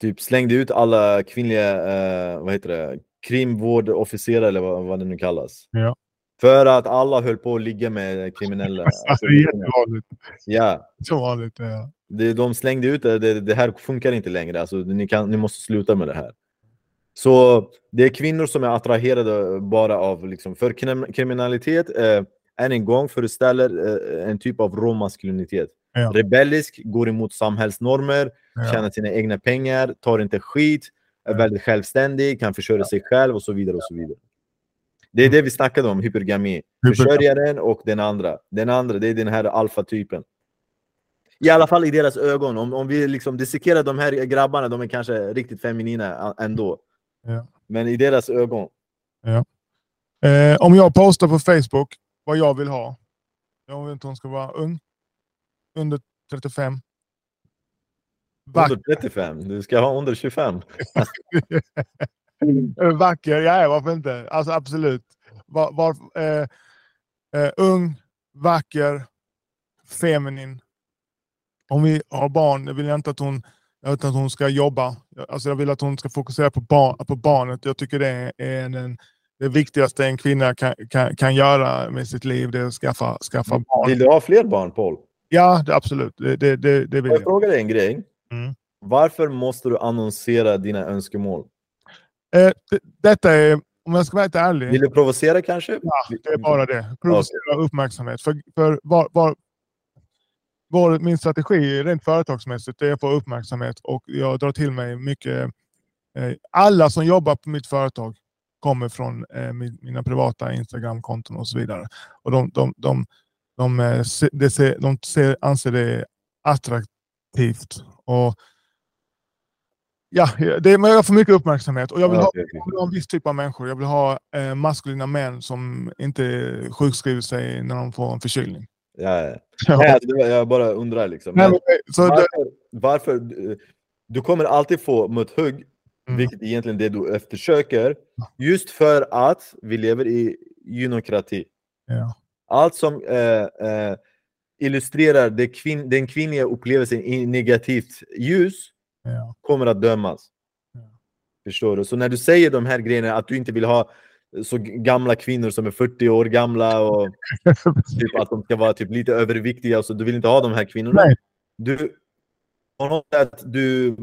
typ slängde ut alla kvinnliga, eh, vad heter det, krimvårdofficerare eller vad, vad det nu kallas. Ja. För att alla höll på att ligga med kriminella. *laughs* Alltså, det är jättevanligt. ja, Så vanligt. Ja. Det, de slängde ut det, det, det här funkar inte längre, alltså, ni, kan, ni måste sluta med det här. Så det är kvinnor som är attraherade bara av, liksom, för krim- kriminalitet, eh, än en gång föreställer eh, en typ av rå maskulinitet. Ja. Rebellisk, går emot samhällsnormer, Ja. tjänar sina egna pengar, tar inte skit, är Ja. väldigt självständig, kan försörja sig själv och så vidare. och så vidare. Det är det vi snackade om, hypergami. Hypergami. Försörjaren och den andra. Den andra, det är den här alfatypen. I alla fall i deras ögon. Om, om vi liksom dissekerar de här grabbarna, de är kanske riktigt feminina ändå. Ja. Men i deras ögon. Eh, om jag postar på Facebook vad jag vill ha. Jag vill inte hon ska vara ung. Under 35. Vacker. Under 35, du ska ha under 25. Eh, *laughs* Vacker, ja varför inte? Alltså absolut. Var, var, eh, eh, ung, vacker, feminin. Om vi har barn, jag vill jag inte att hon, jag att hon ska jobba. Alltså jag vill att hon ska fokusera på, barn, på barnet. Jag tycker det är den, det viktigaste en kvinna kan, kan, kan göra med sitt liv. Det är att skaffa, skaffa barn. Vill du ha fler barn, Paul? Ja, det, absolut. Det, det, det, det vill jag jag. fråga dig en grej? Mm. Varför måste du annonsera dina önskemål? Eh, det, detta är, om jag ska vara helt ärlig. Vill du provocera kanske? Ja, det är bara det. Provocera uppmärksamhet. För, för var, var, vår, min strategi rent företagsmässigt är att få uppmärksamhet och jag drar till mig mycket. Eh, alla som jobbar på mitt företag kommer från eh, min, mina privata Instagram-konton och så vidare. Och de, de, de, de, eh, de, ser, de ser, anser det attraktivt. Och, ja, det, men jag får mycket uppmärksamhet och jag vill ha jag vill ha en viss typ av människor. Jag vill ha eh, maskulina män som inte sjukskriver sig när de får en förkylning. Ja, ja. Alltså, jag bara undrar liksom. Men varför, varför du- kommer alltid få mutthugg, Mm. vilket är egentligen det du eftersöker, just för att vi lever i gynokrati. ja, Allt som eh, eh, illustrerar det kvin den kvinnliga upplevelsen i negativt ljus ja, kommer att dömas. Ja. Förstår du? Så när du säger de här grejerna, att du inte vill ha så gamla kvinnor som är 40 år gamla och *laughs* typ att de ska vara typ lite överviktiga, så du vill inte ha de här kvinnorna. Nej. Du, på något sätt, du,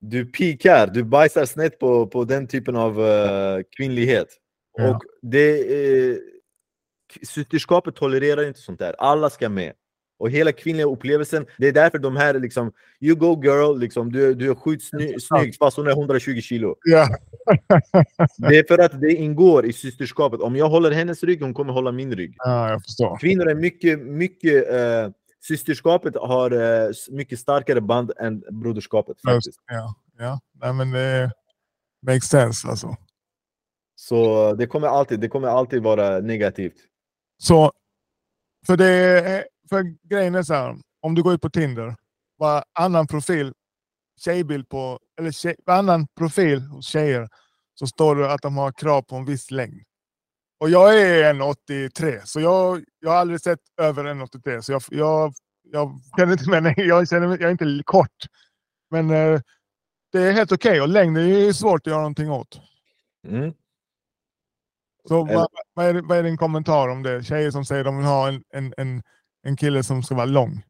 du pikar, du bajsar snett på, på den typen av eh, kvinnlighet. Ja. Och det, uh, systerskapet tolererar inte sånt där. Alla ska med. Och hela kvinnliga upplevelsen, det är därför de här liksom, you go girl, liksom, du, du är skitsnygg snygg, fast hon är 120 kilo. ja, Det är för att det ingår i systerskapet. Om jag håller hennes rygg, hon kommer hålla min rygg. ja, jag förstår. Kvinnor är mycket, mycket eh, systerskapet har s- mycket starkare band än broderskapet faktiskt. Ja, ja. Nej, men det makes sense alltså. Så det kommer alltid, det kommer alltid vara negativt. Så, för, det, är- för grejen är så här, om du går ut på Tinder, varannan profil, tjejbild på, eller tjej, varannan profil hos tjejer, så står det att de har krav på en viss längd. Och jag är 1,83 så jag, jag har aldrig sett över 1,83 så jag, jag, jag känner inte mig, *laughs* jag känner jag är inte kort. Men eh, det är helt okej och längd är ju svårt att göra någonting åt. Mm. Så vad, vad, är, vad är din kommentar om det? Tjejer som säger att de vill ha en, en, en, en kille som ska vara lång.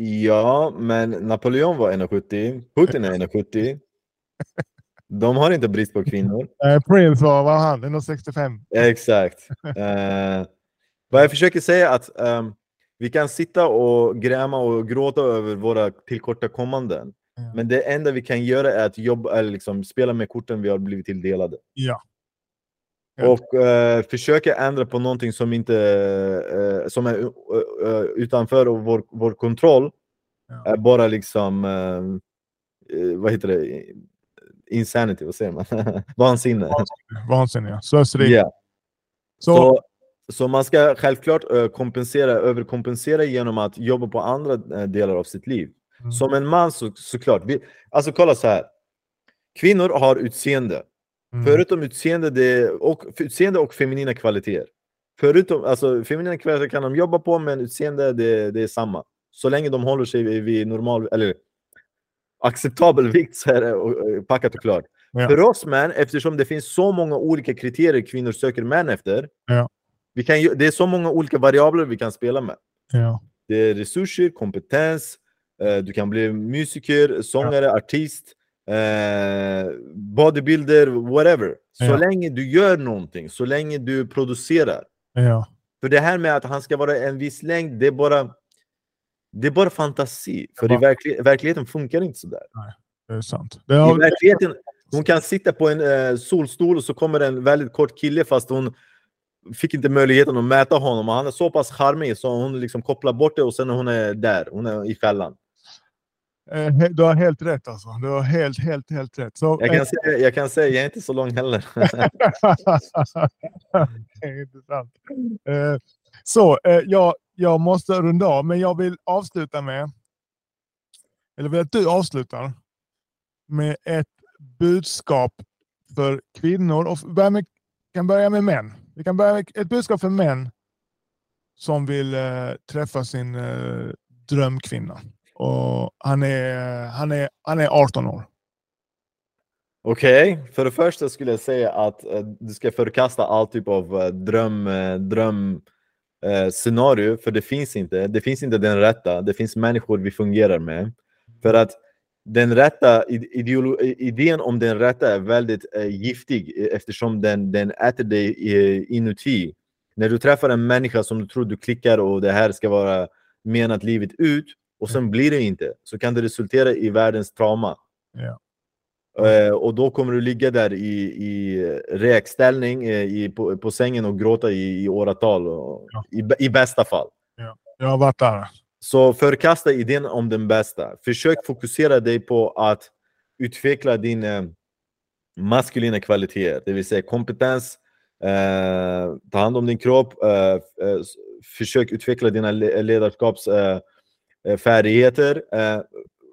Ja, men Napoleon var 1,70, Putin är 1,70. *laughs* De har inte brist på kvinnor. Eh, Prince var, var han? 1,65. Exakt. *laughs* Eh, vad jag försöker säga är att ehm, vi kan sitta och gräma och gråta över våra tillkortakommanden. Ja. Men det enda vi kan göra är att jobba, eller liksom spela med korten vi har blivit tilldelade. Ja. Ja. Och eh, försöka ändra på någonting som inte eh, som är eh, utanför vår, vår kontroll. Ja. Är bara liksom, eh, eh, vad heter det, insanity, vad säger man? *laughs* Vansinne. Vansinniga. Slöseri. Ja. Så, Så, så man ska självklart kompensera, överkompensera genom att jobba på andra delar av sitt liv. Mm. Som en man så, såklart. Vi, alltså kolla så här. Kvinnor har utseende. Mm. Förutom utseende, det, och, utseende och feminina kvaliteter. Förutom, alltså, feminina kvaliteter kan de jobba på, men utseende det, det är samma. Så länge de håller sig vid- normal, eller acceptabel vikt så är det packat och klart. Ja. För oss män, eftersom det finns så många olika kriterier kvinnor söker män efter, Ja. vi kan, det är så många olika variabler vi kan spela med. Ja. Det är resurser, kompetens, eh, du kan bli musiker, sångare, artist, eh, bodybuilder, whatever. Så Ja. länge du gör någonting, så länge du producerar. Ja. För det här med att han ska vara en viss längd, det är bara, det är bara fantasi. För Ja. i verkli verkligheten funkar inte sådär. Det är sant. Det I har, verkligheten, hon kan sitta på en eh, solstol och så kommer en väldigt kort kille fast hon fick inte möjligheten att mäta honom. Och han är så pass charmig så hon liksom kopplar bort det och sen hon är där, hon är i fällan. Eh, du har helt rätt alltså. Du har helt, helt, helt rätt. Så, Jag kan, säga, jag kan säga, jag är inte så lång heller. *laughs* *laughs* intressant. Eh, så, eh, jag, jag måste runda av, men jag vill avsluta med, eller vill att du avslutar med ett budskap för kvinnor. Och börja med, kan börja med män. Vi kan börja med ett budskap för män som vill eh, träffa sin eh, drömkvinna. Och han, är, han, är, han är 18 år. Okej, för det första skulle jag säga att eh, du ska förkasta all typ av eh, dröm, eh, dröm eh, scenario, för det finns inte. Det finns inte den rätta. Det finns människor vi fungerar med. För att den rätta idén om den rätta är väldigt eh, giftig eh, eftersom den, den äter dig eh, inuti. När du träffar en människa som du tror du klickar och det här ska vara menat livet ut och sen blir det inte, så kan det resultera i världens trauma. Ja. Eh, och då kommer du ligga där i, i räkställning eh, i, på, på sängen och gråta i, i åratal, och, Ja. i, i bästa fall. Jag har varit där. Så förkasta idén om den bästa. Försök fokusera dig på att utveckla din eh, maskulina kvaliteter, det vill säga kompetens, eh, ta hand om din kropp, eh, försök utveckla dina le- ledarskapsfärdigheter. Eh, färdigheter. eh,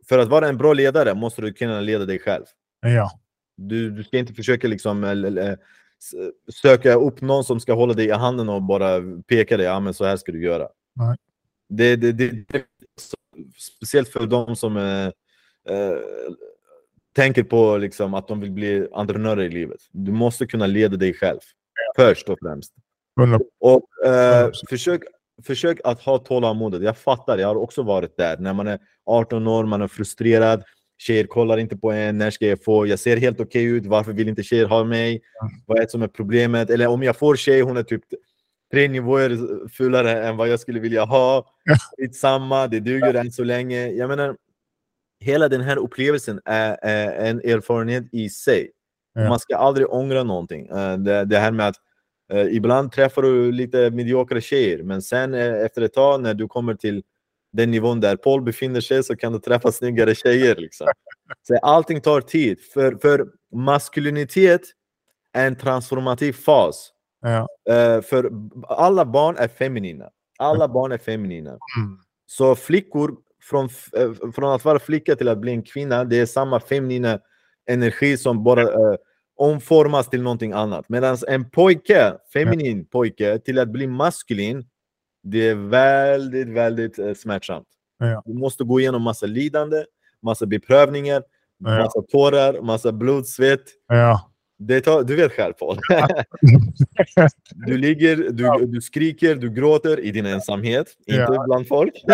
för att vara en bra ledare måste du kunna leda dig själv. Ja. Du, du ska inte försöka liksom, eh, eh, söka upp någon som ska hålla dig i handen och bara peka dig, ja men så här ska du göra. Nej. Det, det, det, det, speciellt för de som eh, eh, tänker på liksom, att de vill bli entreprenörer i livet. Du måste kunna leda dig själv, först och främst. 100 Och eh, 100%. försök, försök att ha tålamodet. Jag fattar, jag har också varit där. När man är 18 år, man är frustrerad. Tjejer kollar inte på en. När ska jag få? Jag ser helt okej ut. Varför vill inte tjejer ha mig? Vad är det som är problemet? Eller om jag får tjej, hon är typ tre nivåer fulare än vad jag skulle vilja ha. Skitsamma, det duger än så länge. Jag menar, hela den här upplevelsen är, är en erfarenhet i sig. Man ska aldrig ångra någonting. Eh, Det, det här med att ibland träffar du lite mediokra tjejer, men sen eh, efter ett tag när du kommer till den nivån där Paul befinner sig så kan du träffa snyggare tjejer. Liksom. Så allting tar tid. För, för maskulinitet är en transformativ fas. Ja. Eh, för alla barn är feminina. Alla barn är feminina. Mm. Så flickor, från, eh, från att vara flicka till att bli en kvinna, det är samma feminina energi som bara eh, omformas till någonting annat. Medan en pojke, feminin pojke, till att bli maskulin, det är väldigt, väldigt eh, smärtsamt. Ja. Du måste gå igenom massa lidande, massa beprövningar, Ja. massa tårar, massa blod, svett. Ja. Det tar, du vet själv Paul. *laughs* Du ligger, du, du skriker, du gråter i din ensamhet, inte bland folk. *laughs*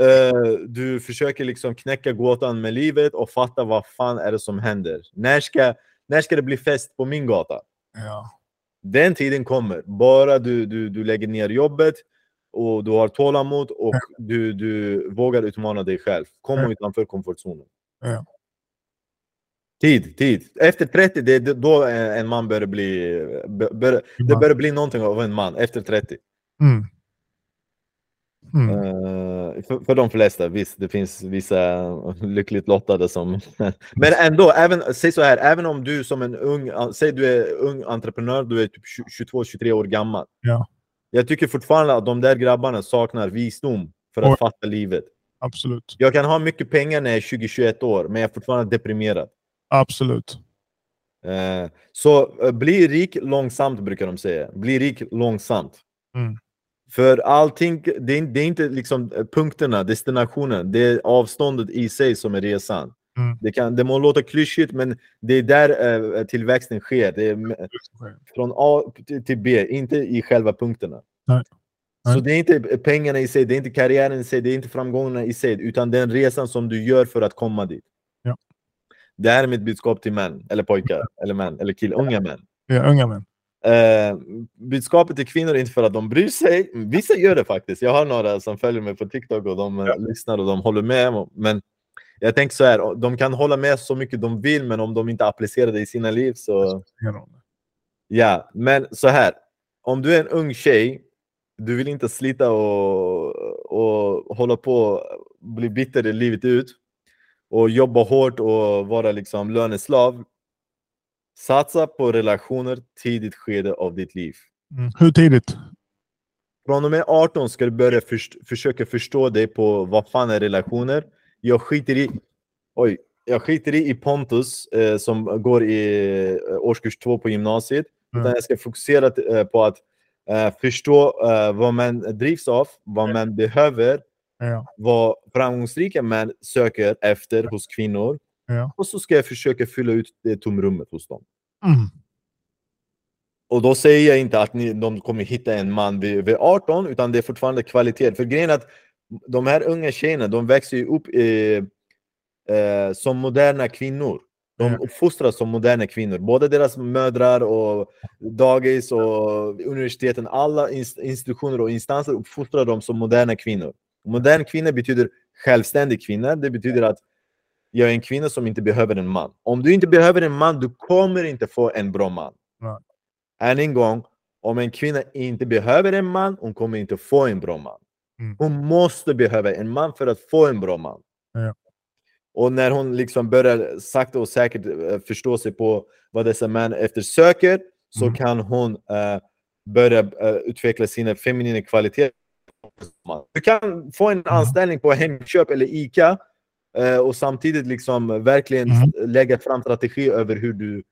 Eh, du försöker liksom knäcka gåtan med livet och fatta vad fan är det som händer. När ska, när ska det bli fest på min gata? Ja. Den tiden kommer, bara du, du, du lägger ner jobbet och du har tålamod och du, du vågar utmana dig själv. Kom Ja. utanför komfortzonen. Ja. Tid, tid. Efter 30, det är då en man börjar bli... bör- det börjar bli någonting av en man efter 30. Mm. Mm. Eh, för, för de flesta, visst, det finns vissa lyckligt lottade som... *laughs* Men ändå, även, säg så här, även om du som en ung, säg du är ung entreprenör, du är typ 22-23 år gammal. Ja. Jag tycker fortfarande att de där grabbarna saknar visdom för att Oj. fatta livet. Absolut. Jag kan ha mycket pengar när jag är 20-21 år, men jag är fortfarande deprimerad. Absolut. Eh, så eh, bli rik långsamt brukar de säga. Bli rik långsamt. Mm. För allting, det är, det är inte liksom eh, punkterna, destinationen, det är avståndet i sig som är resan. Mm. Det, kan, det må låta klyschigt, men det är där eh, tillväxten sker. Det är från A till- B, inte i själva punkterna. Nej. Så Nej. det är inte pengarna i sig, det är inte karriären i sig, det är inte framgångarna i sig, utan den resan som du gör för att komma dit. Ja. Det här är mitt budskap till män, eller pojkar, eller män, eller killar, unga män. Ja, unga män. Eh, budskapet till kvinnor är inte för att de bryr sig. Vissa gör det faktiskt. Jag har några som följer mig på TikTok och de eh, lyssnar och de håller med. Men jag tänker så här, de kan hålla med så mycket de vill, men om de inte applicerar det i sina liv så... Ja, men så här. Om du är en ung tjej, du vill inte slita och, och hålla på och bli bitter i livet ut och jobba hårt och vara liksom löneslav. Satsa på relationer tidigt skede av ditt liv. Mm. Hur tidigt? Från och med 18 ska du börja först, försöka förstå dig på vad fan är relationer. Jag skiter i, oj, jag skiter i, i Pontus eh, som går i eh, årskurs 2 på gymnasiet. Mm. Utan jag ska fokusera eh, på att eh, förstå eh, vad man drivs av, vad man behöver, Ja. vad framgångsrika män söker efter hos kvinnor. Ja. Och så ska jag försöka fylla ut det tomrummet hos dem. Mm. Och då säger jag inte att ni, de kommer hitta en man vid, vid 18, utan det är fortfarande kvalitet. För grejen är att de här unga tjejerna, de växer ju upp eh, eh, som moderna kvinnor. De uppfostras som moderna kvinnor. Både deras mödrar och dagis och universiteten, alla ins- institutioner och instanser uppfostrar dem som moderna kvinnor. Modern kvinna betyder självständig kvinna. Det betyder att jag är en kvinna som inte behöver en man. Om du inte behöver en man, du kommer inte få en bra man. Nej. Än en gång, om en kvinna inte behöver en man, hon kommer inte få en bra man. Mm. Hon måste behöva en man för att få en bra man. Ja. Och när hon liksom börjar sakta och säkert eh, förstå sig på vad dessa män eftersöker, så Mm. kan hon eh, börja eh, utveckla sina feminina kvaliteter. Du kan få en Mm. anställning på Hemköp eller ICA och samtidigt liksom verkligen Mm. lägga fram strategi över hur du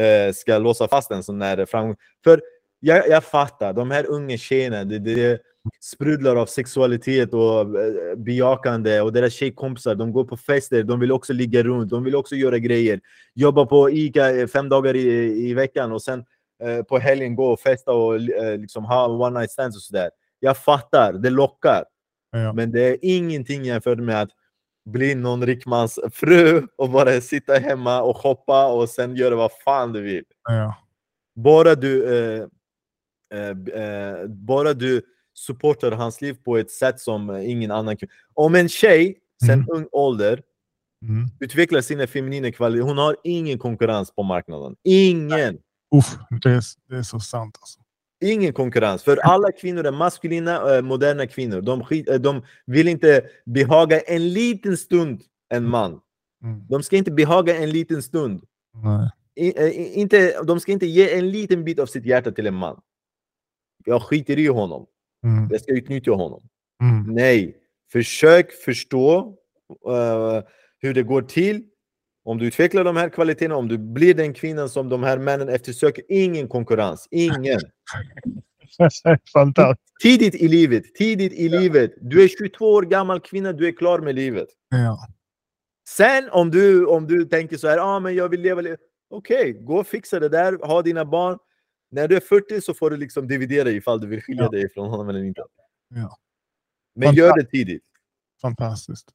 eh, ska låsa fast en sån här framgång. För jag, jag fattar, de här unga tjejerna, det, det sprudlar av sexualitet och eh, bejakande och deras tjejkompisar, de går på fester, de vill också ligga runt, de vill också göra grejer. Jobba på ICA eh, fem dagar i, i veckan och sen eh, på helgen gå och festa och eh, liksom ha one night stands och sådär. Jag fattar, det lockar. Ja. Men det är ingenting jämfört med att bli någon rikmans fru och bara sitta hemma och shoppa och sen göra vad fan du vill. Ja. Bara du, eh, eh, eh, bara du supportar hans liv på ett sätt som ingen annan kan. Om en tjej sen Mm. ung ålder Mm. utvecklar sina feminina kvaliteter, hon har ingen konkurrens på marknaden. Ingen! Uff, det, är, det är så sant. Alltså. Ingen konkurrens, för alla kvinnor är maskulina, eh, moderna kvinnor. De, skit, eh, de vill inte behaga en liten stund en man. Mm. De ska inte behaga en liten stund. Nej. I, eh, inte, de ska inte ge en liten bit av sitt hjärta till en man. Jag skiter i honom. Mm. Jag ska utnyttja honom. Mm. Nej, försök förstå eh, hur det går till. Om du utvecklar de här kvaliteterna, om du blir den kvinnan som de här männen eftersöker, ingen konkurrens, ingen. *laughs* Fantastiskt. Tidigt i livet, tidigt i livet. Du är 22 år gammal kvinna, du är klar med livet. Ja. Sen om du, om du tänker så här, ah, men jag vill leva li-" Okej, gå och fixa det där, ha dina barn. När du är 40 så får du liksom dividera ifall du vill skilja Ja. dig från honom eller inte. Ja. Men gör det tidigt. Fantastiskt.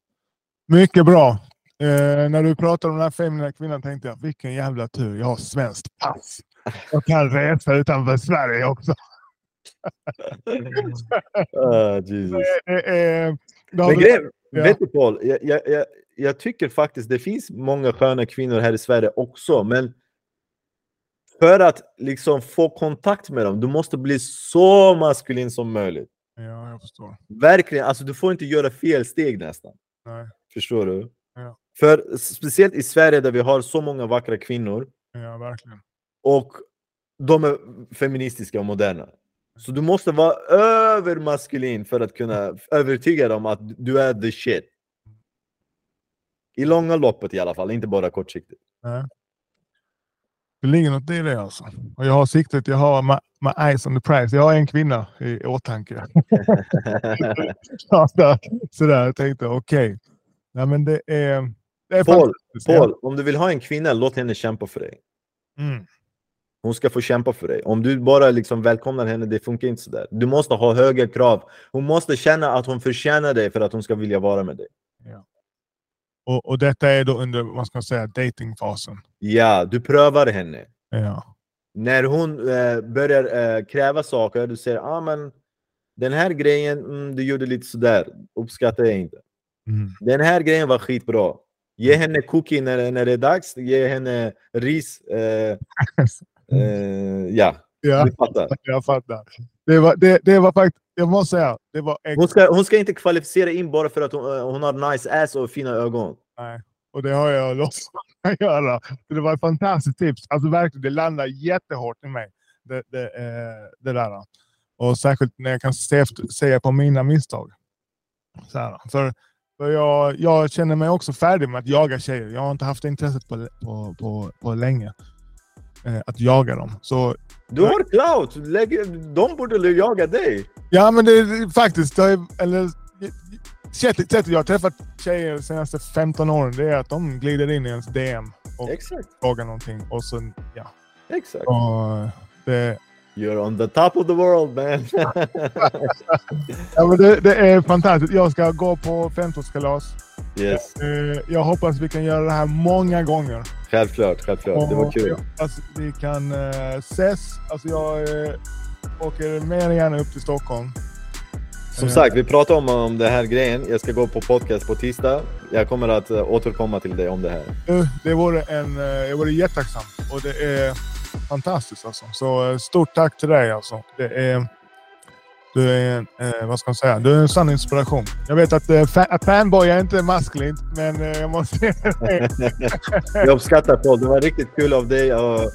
Mycket bra. Eh, när du pratade om den här feminina kvinnan tänkte jag, vilken jävla tur. Jag har svenskt pass. Jag kan resa utanför Sverige också. *laughs* Ah, Jesus. Eh, eh, har Men grejen, ja. vet du Paul, jag, jag, jag, jag tycker faktiskt det finns många sköna kvinnor här i Sverige också, men för att liksom få kontakt med dem, du måste bli så maskulin som möjligt. Ja, jag förstår. Verkligen, alltså du får inte göra fel steg nästan. Nej. Förstår du? Ja. För speciellt i Sverige där vi har så många vackra kvinnor Ja, verkligen. och de är feministiska och moderna. Så du måste vara övermaskulin för att kunna övertyga dem att du är the shit. I långa loppet i alla fall, inte bara kortsiktigt. Nej. Det ligger något i det alltså. Och jag har siktet, jag har my, my eyes on the prize. Jag har en kvinna i åtanke. *laughs* *laughs* Sådär, jag tänkte okej. Okay. Ja, men det är... Det är Paul, Paul, om du vill ha en kvinna, låt henne kämpa för dig. Mm. Hon ska få kämpa för dig. Om du bara liksom välkomnar henne, det funkar inte sådär. Du måste ha höga krav. Hon måste känna att hon förtjänar dig för att hon ska vilja vara med dig. Ja. Och, och detta är då under, vad ska man säga, datingfasen? Ja, du prövar henne. Ja. När hon äh, börjar äh, kräva saker, du säger ah, men den här grejen, mm, du gjorde lite sådär, uppskattar jag inte. Mm. Den här grejen var skitbra. Ge henne cookie när, när det är dags, ge henne ris. Äh, *laughs* ja, ja, du fattar. *laughs* Jag fattar. Det var, det, det var faktiskt, jag måste säga, det var hon, ska, hon ska inte kvalificera in bara för att hon, hon har nice ass och fina ögon. Nej, och det har jag låtsats *laughs* göra. Det var ett fantastiskt tips. Alltså verkligen, det landar jättehårt i mig. Det, det, eh, det där. Och särskilt när jag kan se, se på mina misstag. Så här, för, för jag, jag känner mig också färdig med att jaga tjejer. Jag har inte haft intresset på, på, på, på länge. Eh, att jaga dem. Så, du har clout! De borde jaga dig. Ja, men det är faktiskt... Det är, eller, sättet jag har träffat tjejer de senaste 15 åren, det är att de glider in i ens DM och Exakt. frågar någonting. Och sen, ja. Exakt. Och det, You're on the top of the world man! *laughs* ja, men det, det, är fantastiskt. Jag ska gå på 15-årskalas. Yes. Eh, jag hoppas vi kan göra det här många gånger. Självklart, självklart. det var kul. Alltså, vi kan uh, ses. Alltså, jag uh, åker mer än gärna upp till Stockholm. Som sagt, vi pratade om, om den här grejen. Jag ska gå på podcast på tisdag. Jag kommer att återkomma till dig om det här. Det vore, en, jag vore jättetacksam. Och det är fantastiskt alltså. Så stort tack till dig alltså. Det är, du är en, eh, vad ska man säga, du är en sann inspiration. Jag vet att, eh, att fanboy är inte maskulint, men eh, jag måste säga *laughs* jag uppskattar Paul. Det var riktigt kul av dig att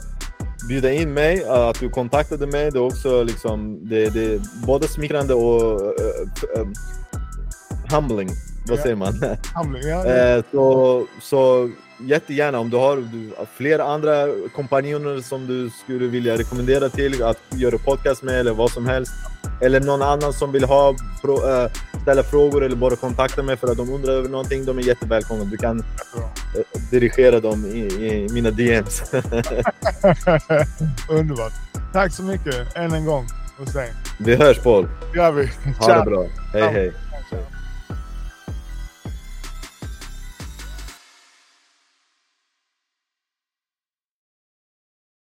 bjuda in mig, att du kontaktade mig. Det är också liksom, det, det både smickrande och uh, uh, humbling. Vad säger man? *laughs* Humbling, ja, ja. så, så jättegärna om du har fler andra kompanjoner som du skulle vilja rekommendera till att göra podcast med eller vad som helst. Eller någon annan som vill ha, äh, ställa frågor eller bara kontakta mig för att de undrar över någonting. De är jättevälkomna. Du kan äh, dirigera dem i, i mina DMs. *laughs* Underbart. Tack så mycket än en gång. Hussein. Vi hörs Paul. Det gör vi. Ha det bra. Hej hej.